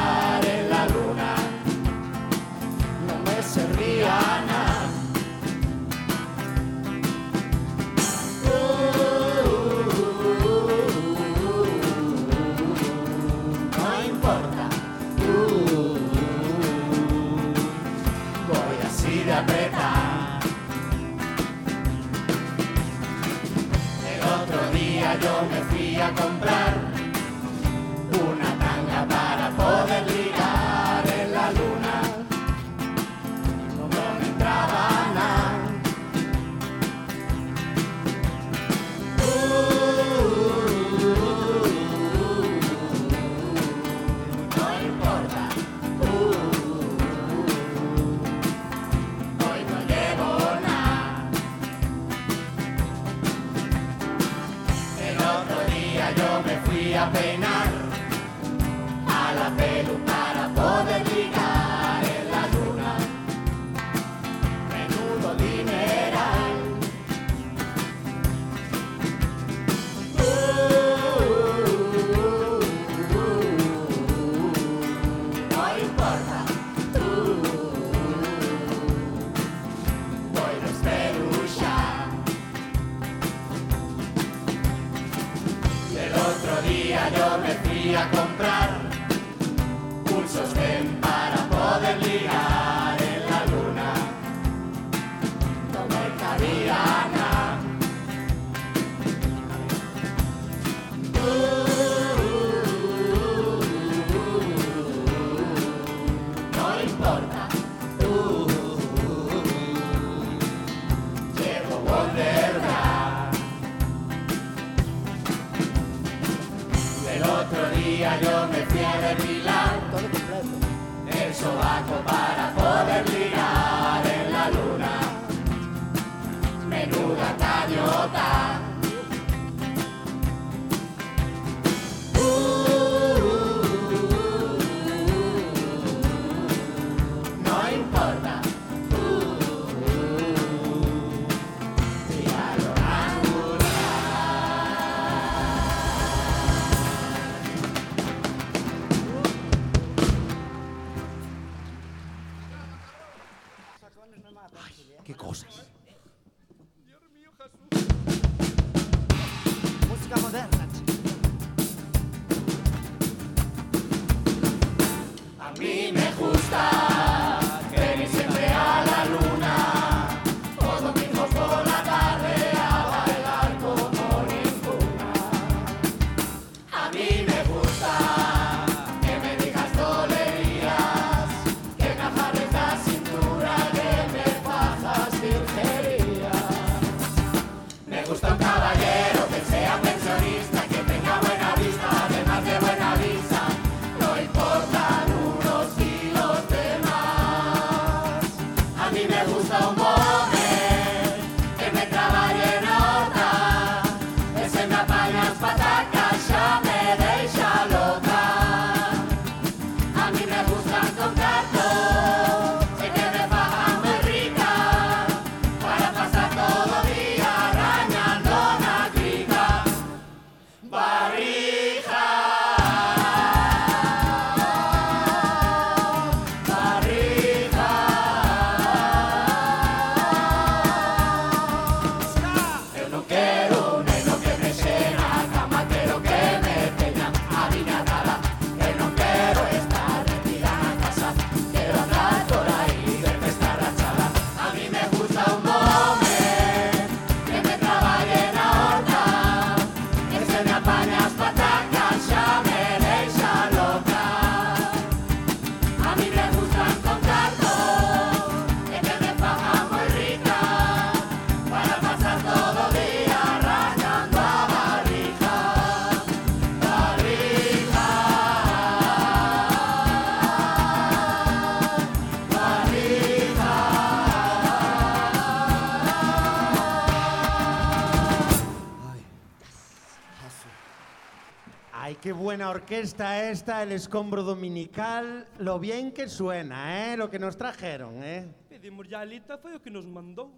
orquesta esta, el escombro dominical, lo bien que suena, ¿eh? Lo que nos trajeron, ¿eh? Pedimos ya alita, fue lo que nos mandó.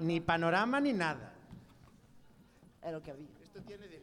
Ni panorama ni nada. Era lo que había. Esto tiene de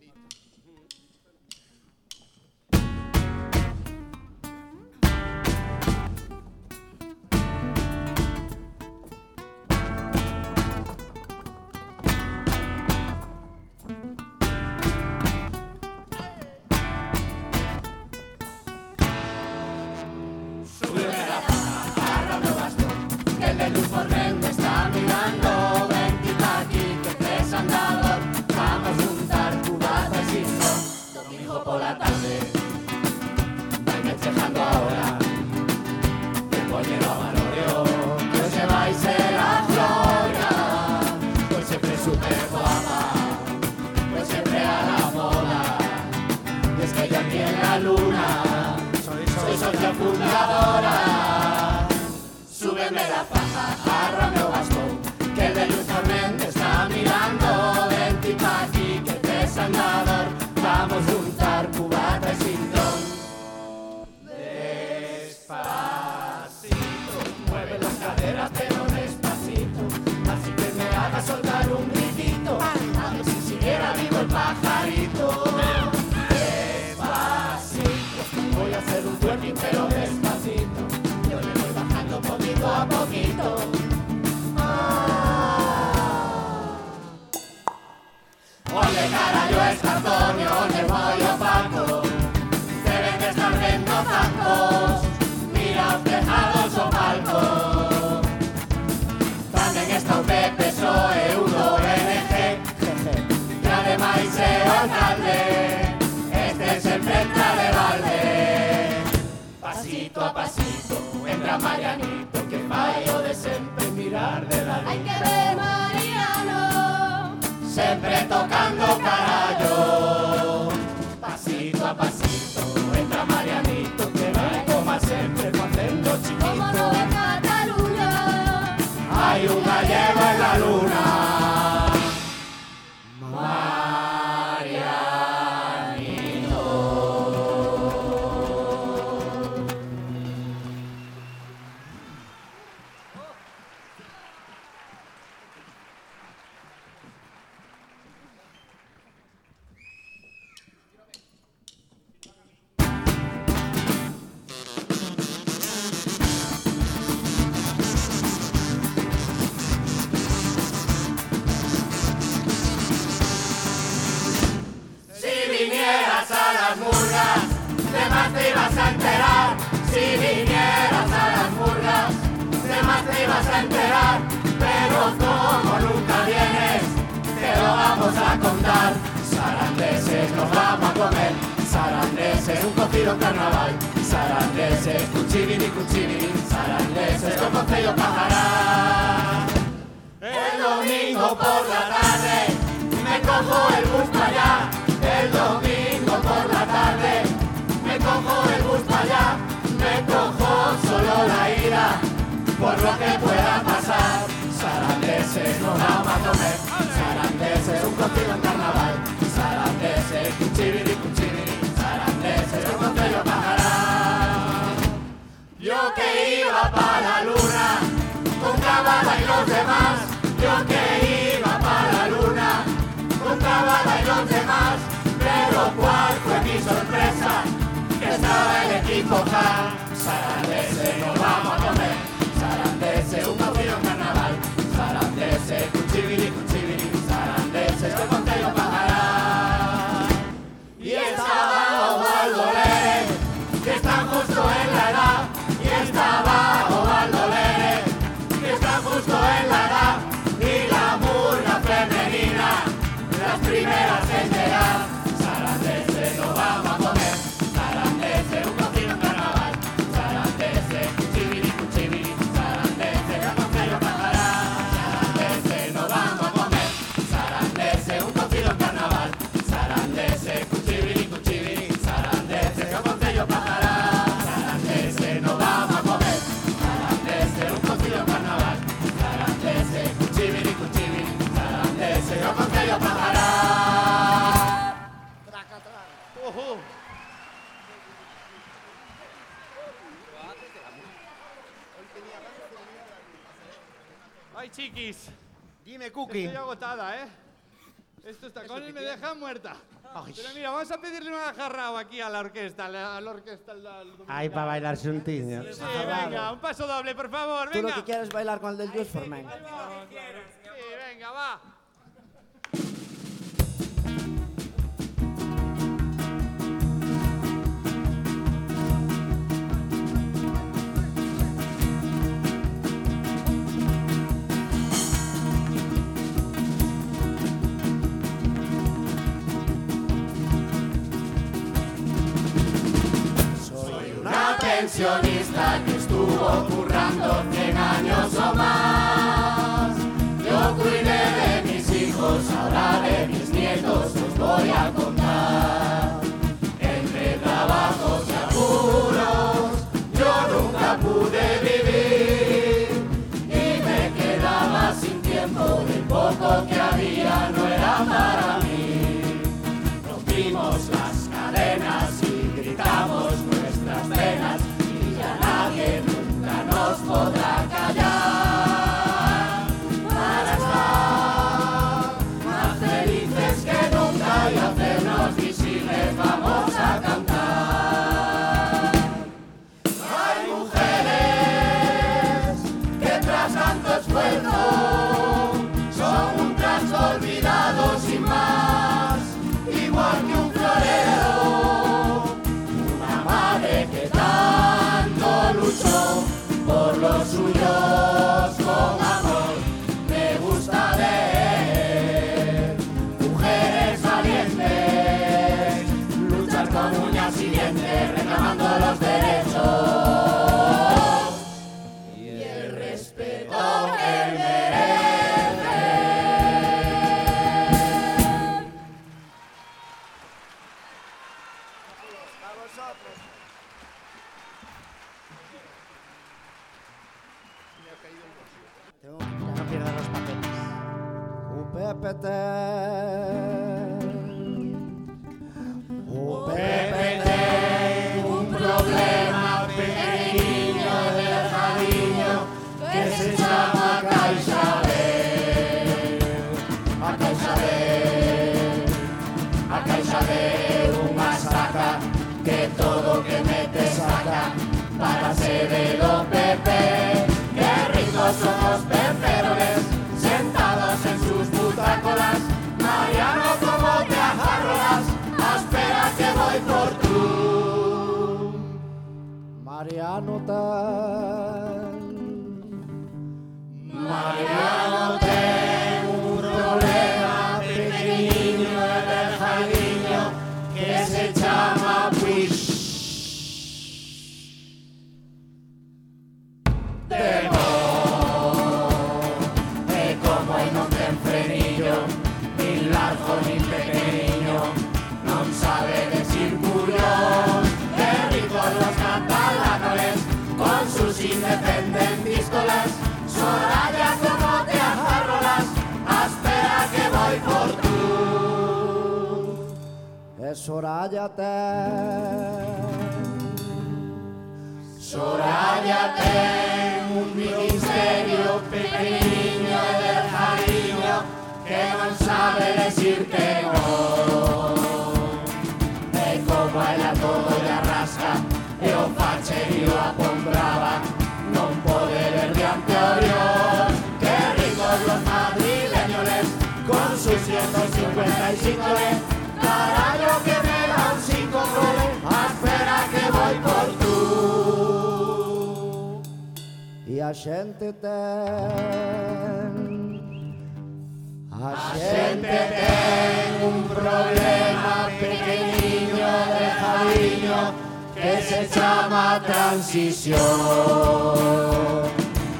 Hippocampus, chiquis. Dime, Cookie. Estoy agotada, ¿eh? Estos tacones me dejan muerta. Pero mira, vamos a pedirle una jarrao aquí a la orquesta, a la, a la orquesta. al- al- Ay, para bailar juntiño. Sí, venga, un paso doble, por favor, Tú lo venga. que quieres es bailar con el del for Men. Sí, venga, va. Pensionista que estuvo currando 100 años o más. Yo cuidé de mis hijos, ahora de mis nietos os voy a contar. Entre trabajos y apuros, yo nunca pude vivir. Y me quedaba sin tiempo, del poco que O Pepe ten un problema pequeniño de jardín que se chama Caixa B. A Caixa B, a Caixa B, unha que todo que mete saca para ser de anotar. Mariano Soraya Tan. Soraya, tengo un ministerio pequeño del jardín que no sabe decir que no. E como ela todo le arrasca e o facherío apombraba a xente ten A un problema pequeniño de jadiño que se chama transición.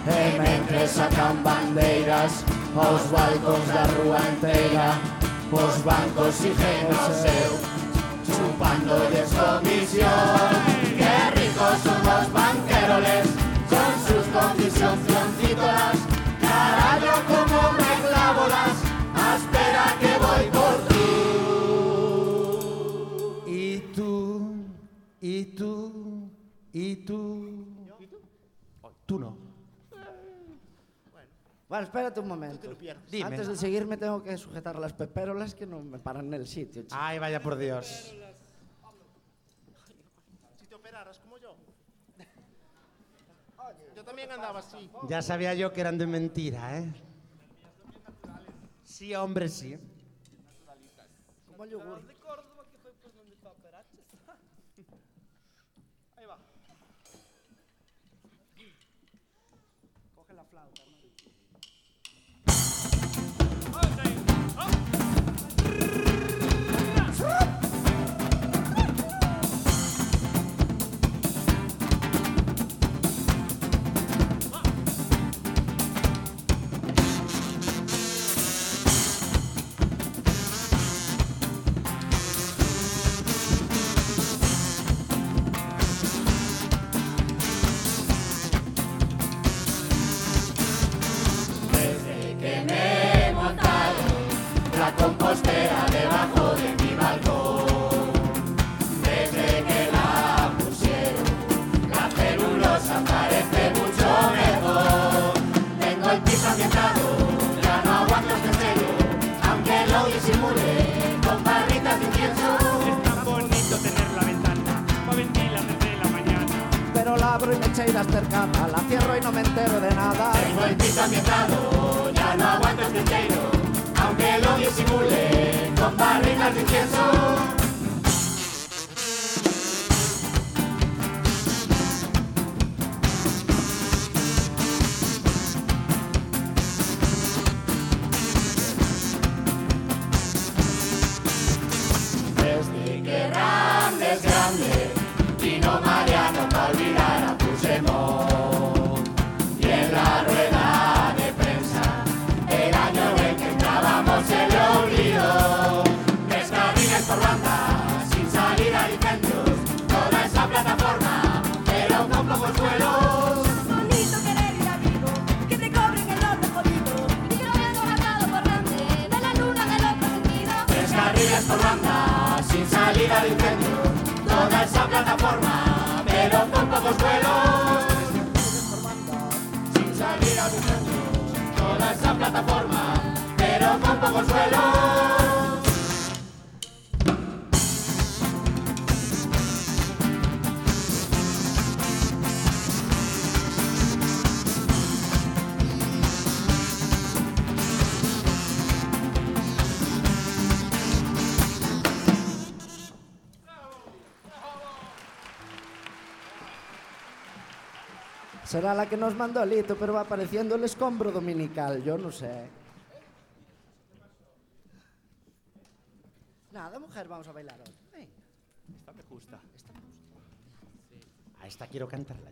E mentre sacan bandeiras aos balcons da rúa inteira, os bancos siguen o seu, chupándoles comisión. Qué ricos son los banqueroles, comisioncítolas, carallo como me clavo las, espera que voy por tú. Y tú, y tú, y tú. Tú no. Bueno, espérate un momento. Dime. Antes de seguirme tengo que sujetar las peperolas que no me paran en el sitio. chico. Ay, vaya por Dios. Si te operaras como yo. Yo también andaba así. Ya sabía yo que eran de mentira, ¿eh? Sí, hombre, sí. Como el yogur. Abro y cercana, la cierro y no me entero de nada. Tengo el piso ambientado, ya no aguanto este cheiro, aunque lo disimule con barritas de incienso. Esa plataforma, pero con pocos vuelos. Sin salida ni centros, toda esa plataforma, pero con pocos vuelos. Será la que nos mandó Lito, pero va apareciendo el escombro dominical, yo no sé. Nada, mujer, vamos a bailar hoy. Venga. Esta me gusta. A esta quiero cantarla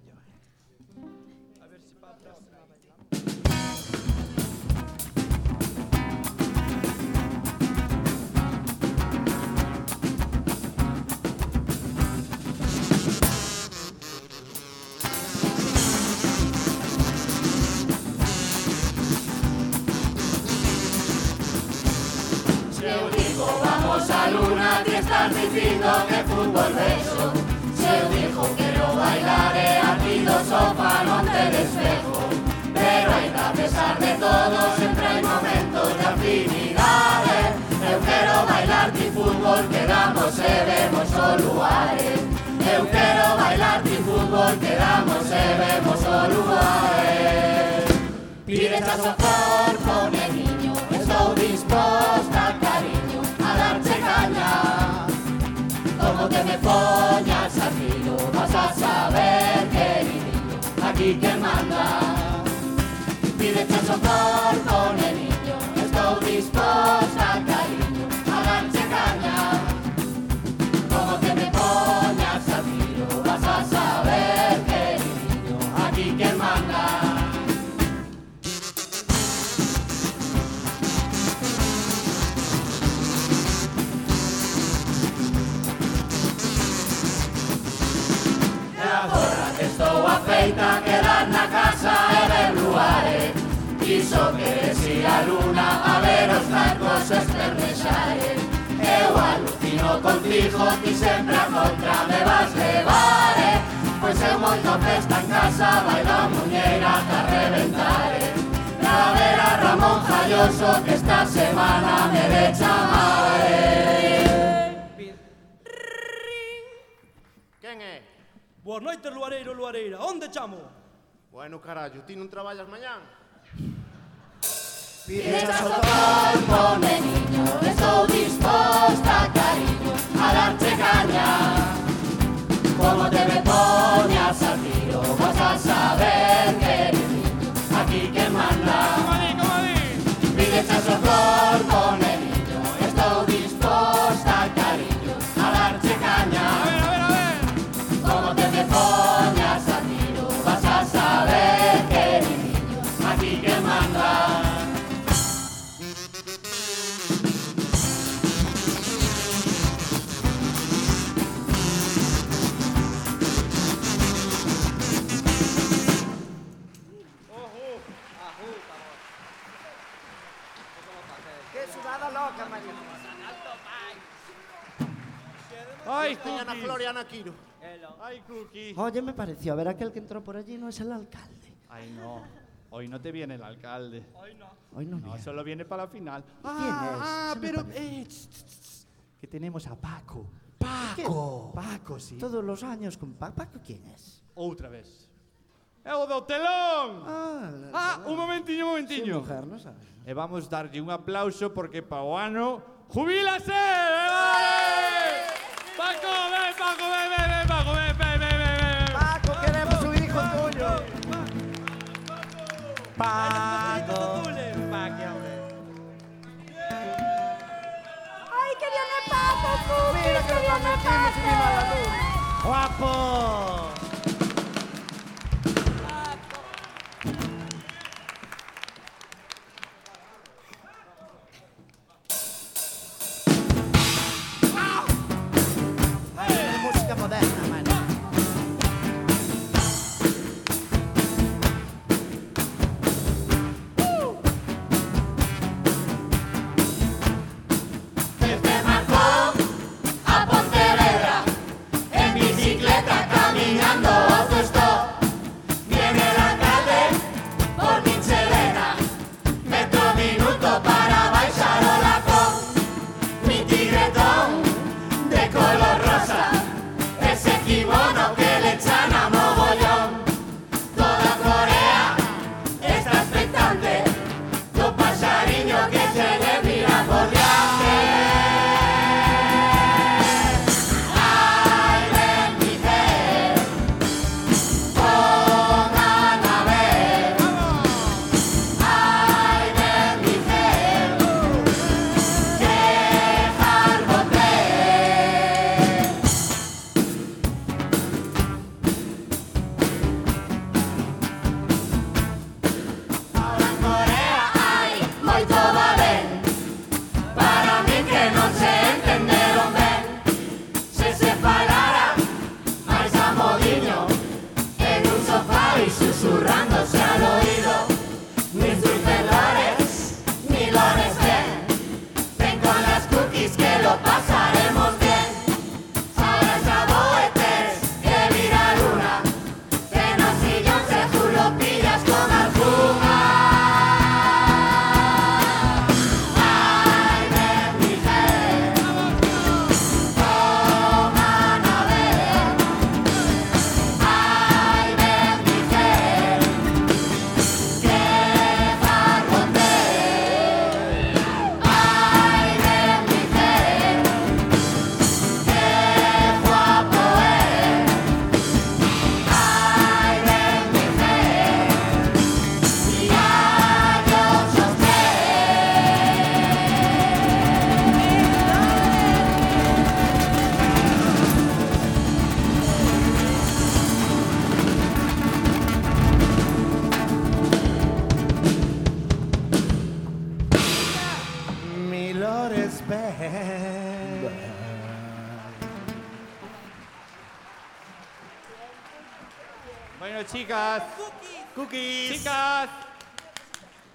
Eu digo vamos a luna, te estás dicindo que fútbol beso. Se eu digo quero bailar e a ti do sofá non te despejo. Pero ainda a pesar de todo, sempre hai momentos de afinidade. Eu quero bailar ti fútbol, quedamos e vemos o lugares. Eu quero bailar ti fútbol, quedamos e vemos o lugares. Pide a sofá, pone niño, estou disposta No te me pongas así, no vas a saber, querido, aquí que manda. Pide tu socorro con el niño, estoy dispuesto. Estou afeita a quedar na casa e ver luares Iso que si a luna a ver os nacos espermexares Eu alucino contigo, ti sempre a contra me vas levar eh? Pois eu moito festa en casa, bailo a muñeira ta reventar eh? Na vera Ramón Jalloso que esta semana me de chamar? Boas noites, Luareiro, Luareira. Onde chamo? Bueno, carallo, ti non traballas mañán? Pides o corpo, neniño, estou disposta, cariño, a darte caña. Como te me poñas a tiro, vas a saber, que niño, aquí que manda. Pides o corpo, neniño, Ay, Ana Cookie. Floriana Quiro. Ay, Cookie. Oye, me pareció, a ver, aquel que entró por allí no es el alcalde. Ay, no. Hoy no te viene el alcalde. Hoy no. Hoy no No, solo viene para la final. ¿Quién es? Ah, me pero... eh, que tenemos a Paco. ¿Qué? Paco. Paco, sí. Todos los años con Pa- Paco, ¿quién es? Outra vez. É o do telón! Ah, Ah, un momentiño, un momentiño. Sí, mujer, no sabes. E vamos darlle un aplauso porque pa o ano ¡Jubílase! ¡Vale! ¡Paco, ven, Paco, ven, ven, ven, Paco, ven, ven, ven, ven, ven! Paco, queremos un hijo tuyo. Paco. Paco. ¡Ay, que viene Paco, Cookie! Mira que luz. ¡Guapo!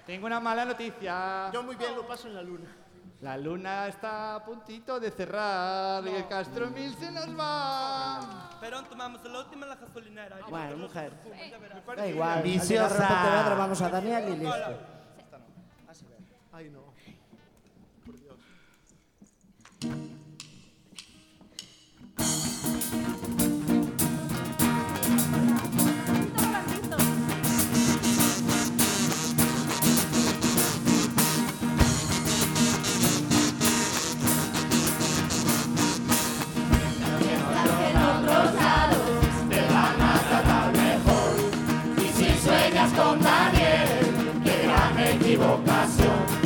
Tengo una mala noticia. Yo muy bien lo paso en la luna. La luna está a puntito de cerrar y el Castro Mil se nos va. Pero tomamos la última en la gasolinera. allí Bueno, mujer. Da igual. Viciosa. Al vamos a Daniel y listo. Ay, no. Por Dios. otros de.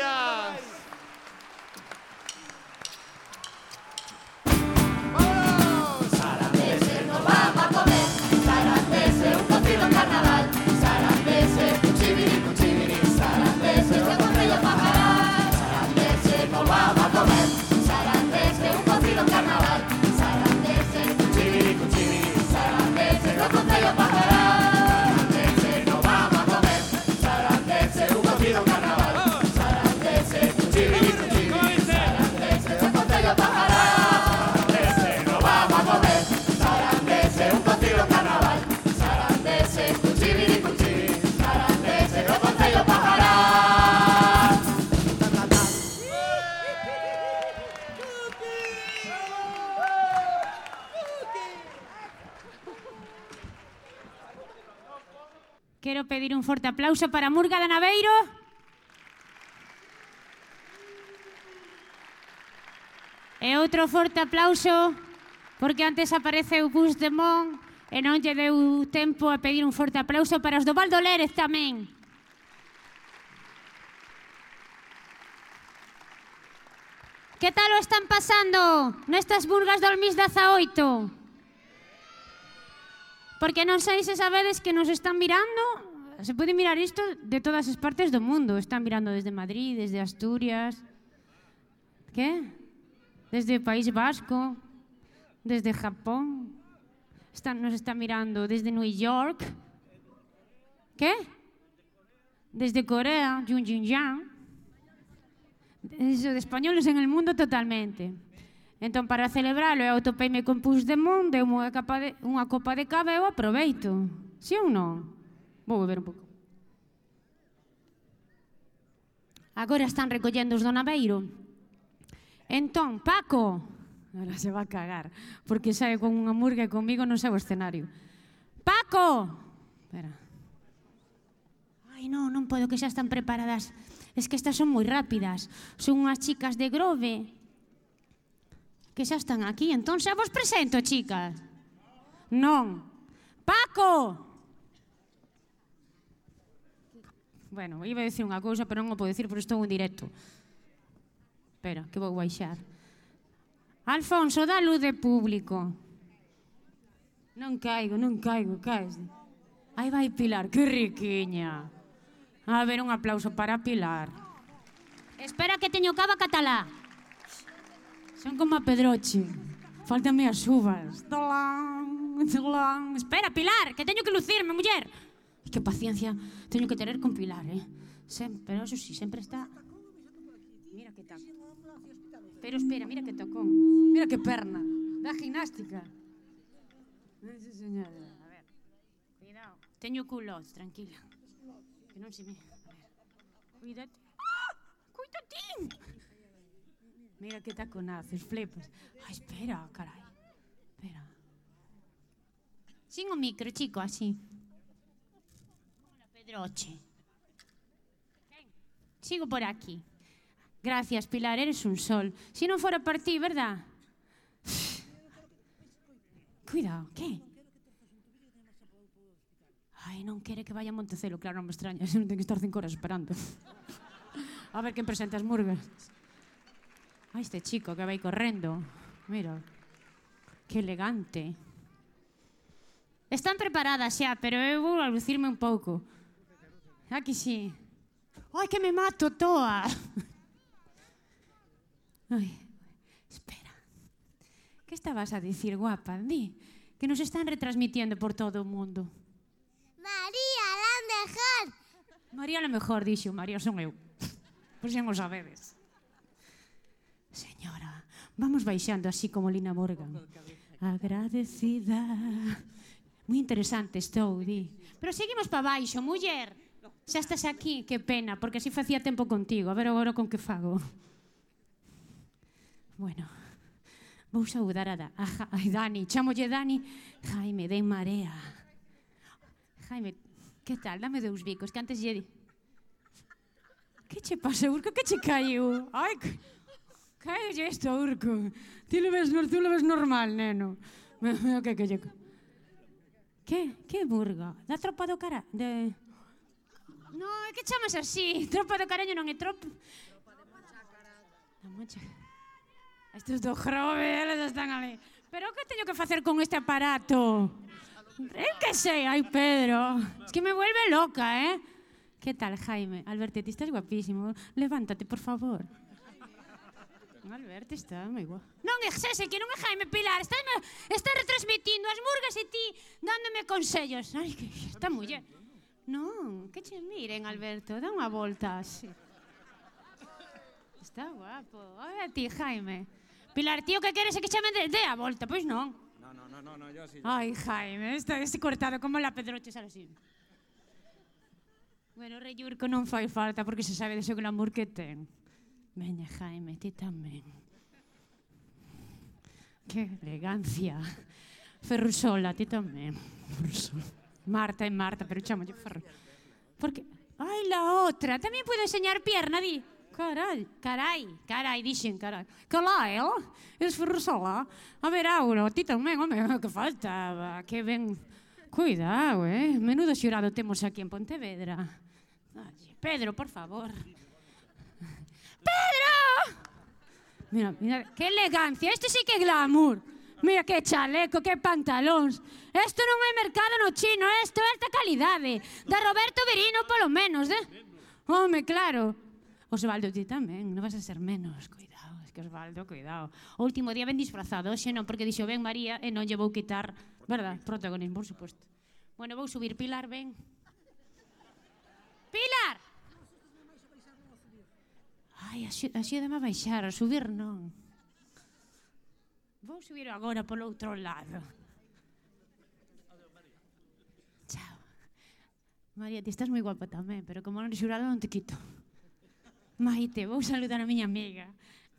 Gracias. ¡Vamos! Sara nos vamos a comer. Sara un cocido carnaval. pedir un forte aplauso para Murga de Naveiro. E outro forte aplauso porque antes aparece o Bus de Mon e non lle deu tempo a pedir un forte aplauso para os do Valdo Lérez tamén. Que tal o están pasando nestas burgas do Almís 18? Porque non sei se sabedes que nos están mirando Se pode mirar isto de todas as partes do mundo. Están mirando desde Madrid, desde Asturias... Que? Desde o País Vasco, desde Japón. Están, nos están mirando desde New York. Que? Desde Corea, Jun Jun Yang. Eso de españoles en el mundo totalmente. Entón, para celebrarlo, eu topeime con Puigdemont, deu unha, capa de, unha copa de cava e eu aproveito. Si sí ou non? Vou beber un pouco. Agora están recollendo os do Naveiro. Entón, Paco, agora se va a cagar, porque sabe con unha murga e comigo non sei o escenario. Paco! Espera. Ai, non, non podo que xa están preparadas. Es que estas son moi rápidas. Son unhas chicas de Grove que xa están aquí. Entón xa vos presento, chicas. Non. Paco! Bueno, iba a decir unha cousa, pero non o podo dicir porque estou en directo. Espera, que vou baixar. Alfonso, dá luz de público. Non caigo, non caigo, caes. Aí vai Pilar, que riquiña. A ver, un aplauso para Pilar. Espera que teño cava catalá. Son como a Pedroche. Fáltame as uvas. Talán, talán. Espera, Pilar, que teño que lucirme, muller. Ai, que paciencia teño que tener con Pilar, eh? Pero eso sí, sempre está... Mira que taco. Pero espera, mira que tocón. Mira que perna. Da gimnástica. Sí, señora. A ver. Cuidado. Teño culos, tranquila. Que non se me... A ver. Cuídate. ¡Ah! Cuídatín! Mira que taconazos, flipas. Ai, espera, carai. Espera. Sin micro, chico, así. pedroche. Sigo por aquí. Gracias, Pilar, eres un sol. Si non fora por ti, verdad? Cuidado, que? Ai, non quere que vaya a Montecelo, claro, non me extraña, non ten que estar cinco horas esperando. A ver quen presenta as murgas. Ai, este chico que vai correndo. Mira, que elegante. Están preparadas xa, pero eu vou alucirme un pouco. Aquí sí. ¡Ay, que me mato toa. Ai, espera. Que estabas a dicir, guapa? Di, que nos están retransmitiendo por todo o mundo. María, la mejor. María, la mejor, dixo. María son eu. Pois xa non sabedes. Señora, vamos baixando así como Lina Morgan. Agradecida. Moi interesante estou, di. Pero seguimos para baixo, muller. Xa estás aquí, que pena, porque así facía tempo contigo. A ver agora con que fago. Bueno, vou saudar a, da, a, ja, a Dani. Chámolle Dani. Jaime, de marea. Jaime, que tal? Dame dous bicos, que antes lle... di... Que che pasa, Urco? Que che caiu? Ai, que... Caiu isto, Urco. Ti lo ves, tú lo ves normal, neno. Que, que, que, que... Que? Que burga? Da tropa do cara? De... No, é que chamas así. *laughs* Tropa do caraño non é tropa... Da mancha... Estes do Grove, eles están ali. Pero que teño que facer con este aparato? Eu que sei, ai Pedro. Es que me vuelve loca, eh? Que tal, Jaime? Alberto, ti estás guapísimo. Levántate, por favor. Alberto está moi guapo. Non é ese, que non é Jaime Pilar. Está, está retransmitindo as murgas e ti dándome consellos. Ai, que esta muller. Non, que che miren, Alberto, dá unha volta así. Está guapo. Olha ti, Jaime. Pilar, tío, que queres que chamen de, de a volta? Pois non. No, no, no, no, no yo sí. Ai, Jaime, está ese cortado como la Pedroche sale así. Bueno, reyurco non fai falta porque se sabe dese glamour que ten. Veña, Jaime, ti tamén. Que elegancia. Ferrusola, ti tamén. Ferrusola. Marta é Marta, pero chamolle Ferru. Porque... Ai, la outra. Tamén puedo enseñar pierna, di. Carai, carai, carai, dixen, carai. Lá, ela? Es Ferrusola? A ver, Auro, ti tamén, home, que faltaba. Que ben... Cuidado, eh? Menudo xurado temos aquí en Pontevedra. Ai, Pedro, por favor. ¡Pedro! Mira, mira, que elegancia. Este sí que glamour. Mira que chaleco, que pantalóns. Isto non é mercado no chino, isto é alta calidade. Eh. Da Roberto Verino, polo menos, eh? Home, claro. Osvaldo, ti tamén, non vas a ser menos, cuidado. Es que Osvaldo, cuidado. O último día ben disfrazado, xe non, porque dixo ben María eh, e non lle vou quitar, verdad, protagonismo, por suposto. Bueno, vou subir Pilar, ben. Pilar! Ai, axúdame a baixar, a subir non. Vou subir agora polo outro lado. Chao. María, ti estás moi guapa tamén, pero como non xurado non te quito. Maite, vou saludar a miña amiga.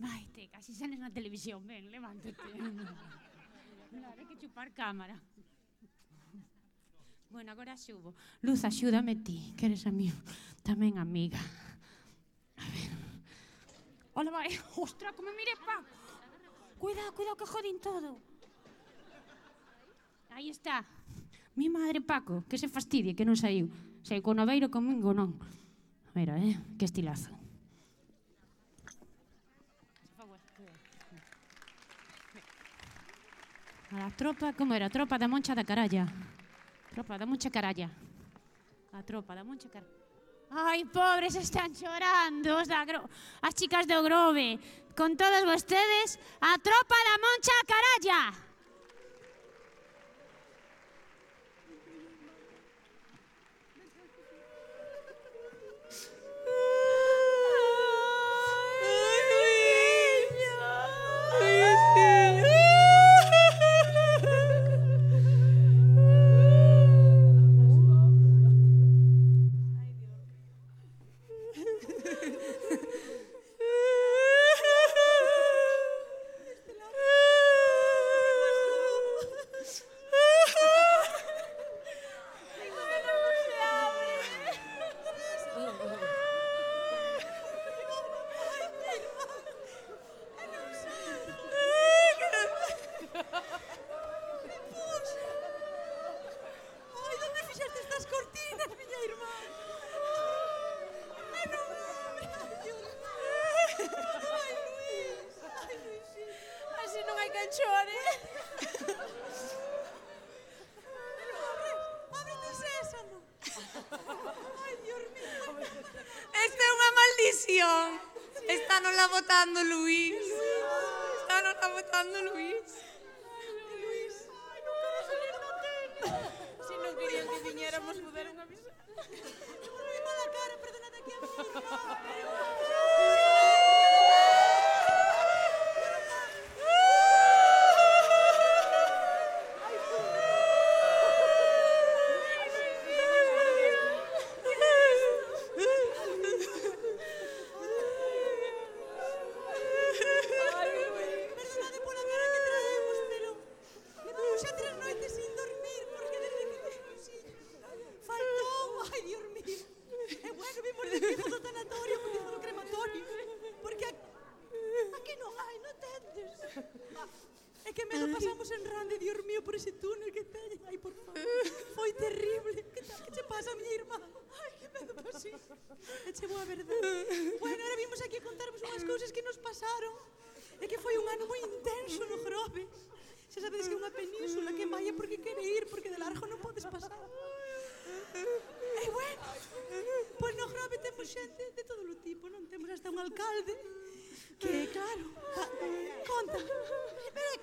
Maite, casi sales na televisión, ven, levántate. claro, que chupar cámara. Bueno, agora subo. Luz, axúdame ti, que eres a mí tamén amiga. A ver. Hola, vai. Ostra, como mire Paco. Cuidado, cuidado que jodín todo. Aí está. Mi madre Paco, que se fastidie, que non saiu. Sei con Oveiro comigo non. Mira, eh, que estilazo. A la tropa, como era? Tropa da moncha da caralla. Tropa da moncha caralla. A tropa da moncha caralla. Ai, pobres, están chorando os da gro... as chicas do Grove. Con todos vostedes, a tropa da Moncha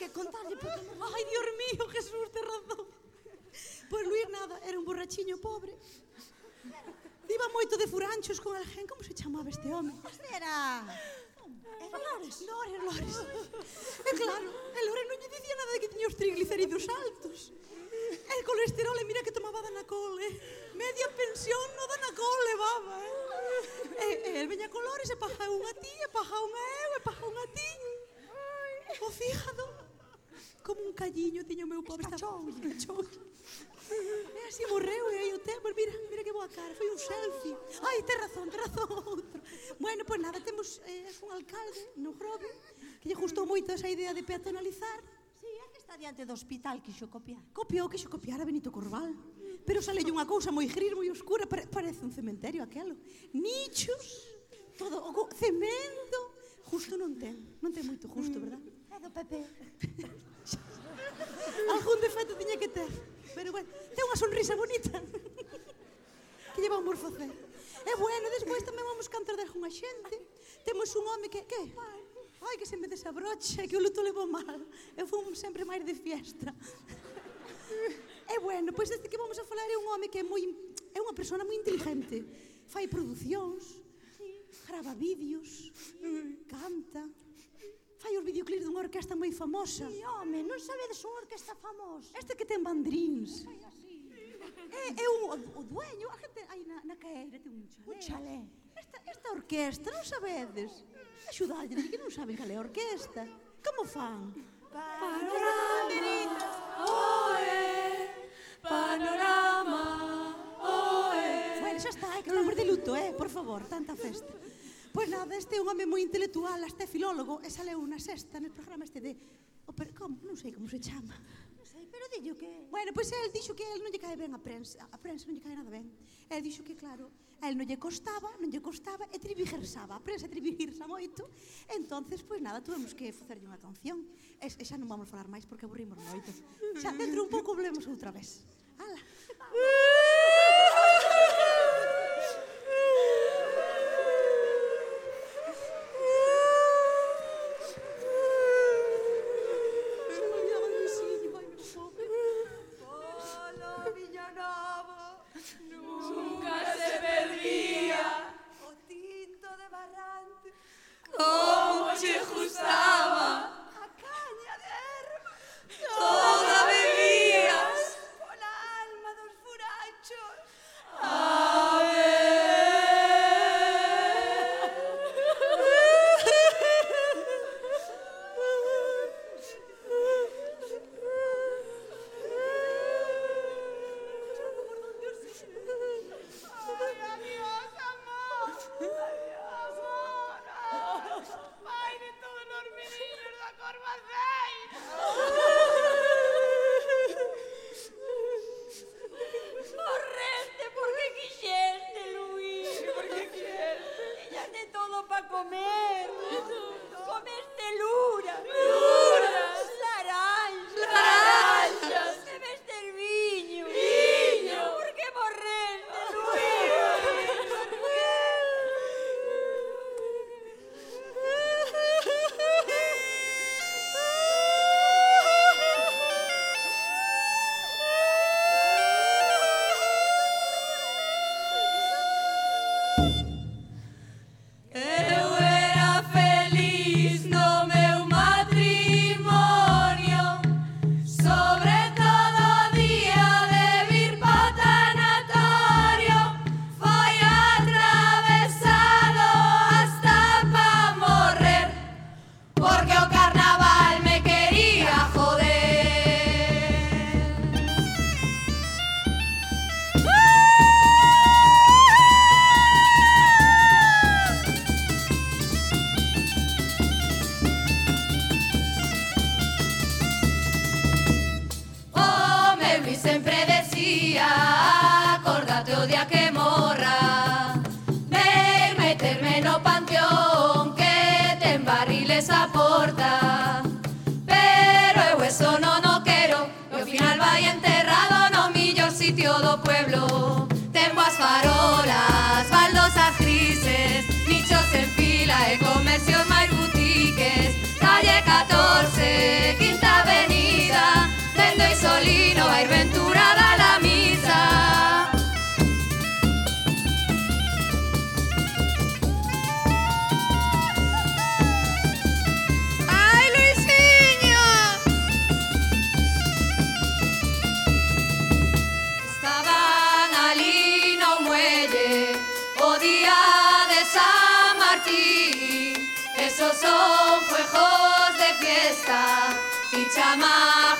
que contarlle porque... Ai, Dios mío, Jesús, te razón. Pois non nada, era un borrachiño pobre. Iba moito de furanchos con alguén, como se chamaba este home? Este era... Era Lores. Lores, Lores. E claro, e Lores non lle dicía nada de que tiña os triglicéridos altos. E el colesterol, e mira que tomaba Danacol, eh? Media pensión no Danacol levaba, eh? E, e el veña con Lores e paja unha ti, e paja unha eu, e paja unha ti. O fíjado como un calliño tiño meu pobre está cholle. E así morreu e aí o temos, mira, mira que boa cara, foi un selfie. Ai, ten razón, ten razón outro. Bueno, pois pues nada, temos eh, un alcalde no Grove que lle gustou moito esa idea de peatonalizar. Sí, é que está diante do hospital quixo copiar. Copiou quixo copiar a Benito Corval. Pero sale unha cousa moi gris, moi oscura, parece un cementerio aquelo. Nichos, todo o cemento, justo non ten, non ten moito justo, mm. verdad? É do Pepe. *laughs* *laughs* Algún defecto tiña que ter. Pero bueno, ten unha sonrisa bonita. *laughs* que lleva un morfocer. E bueno, despois tamén vamos cantar de algunha xente. Temos un home que... Que? Ai, que se me desabrocha, que o luto levo mal. Eu fui sempre máis de fiesta. e bueno, pois este que vamos a falar é un home que é moi... É unha persona moi inteligente. Fai producións, grava vídeos, canta, Hai os videoclips dunha orquesta moi famosa. Si, sí, home, non sabedes unha orquesta famosa. Esta que ten bandrins. É, é o, o dueño, a gente aí na, na caeira ten un chalé. Un chalé. Esta, esta orquesta, non sabedes? Axudalle, que non saben cal é a orquesta. Como fan? Panorama, oe, panorama, oe. Bueno, xa está, é que estamos de luto, eh, por favor, tanta festa. Pois nada, este é un home moi intelectual, este é filólogo, e sale unha sexta no programa este de... Oh, o per, como? Non sei como se chama. Non sei, pero dillo que... Bueno, pois el dixo que el non lle cae ben a prensa, a prensa non lle cae nada ben. El dixo que, claro, a el non lle costaba, non lle costaba, e trivigersaba, a prensa trivigersa moito. Entonces, pois nada, tuvemos que facerlle unha canción. E, e xa non vamos falar máis porque aburrimos moito. Xa dentro un pouco volvemos outra vez. Ala. *laughs*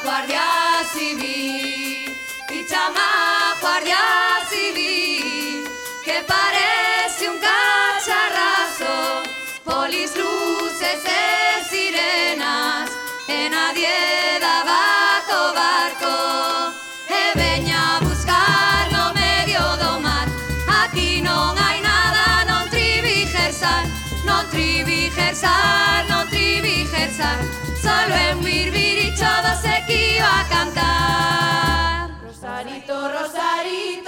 guardia civil. Y chama guardia civil que parece un cacharrazo. Polis, luces e sirenas e nadie daba co barco. E veña a buscar no medio do mar Aquí non hai nada, non trivigersar Non trivigersar, non trivigersar Solo en Birbiricho do se que iba a cantar. Rosarito, Rosarito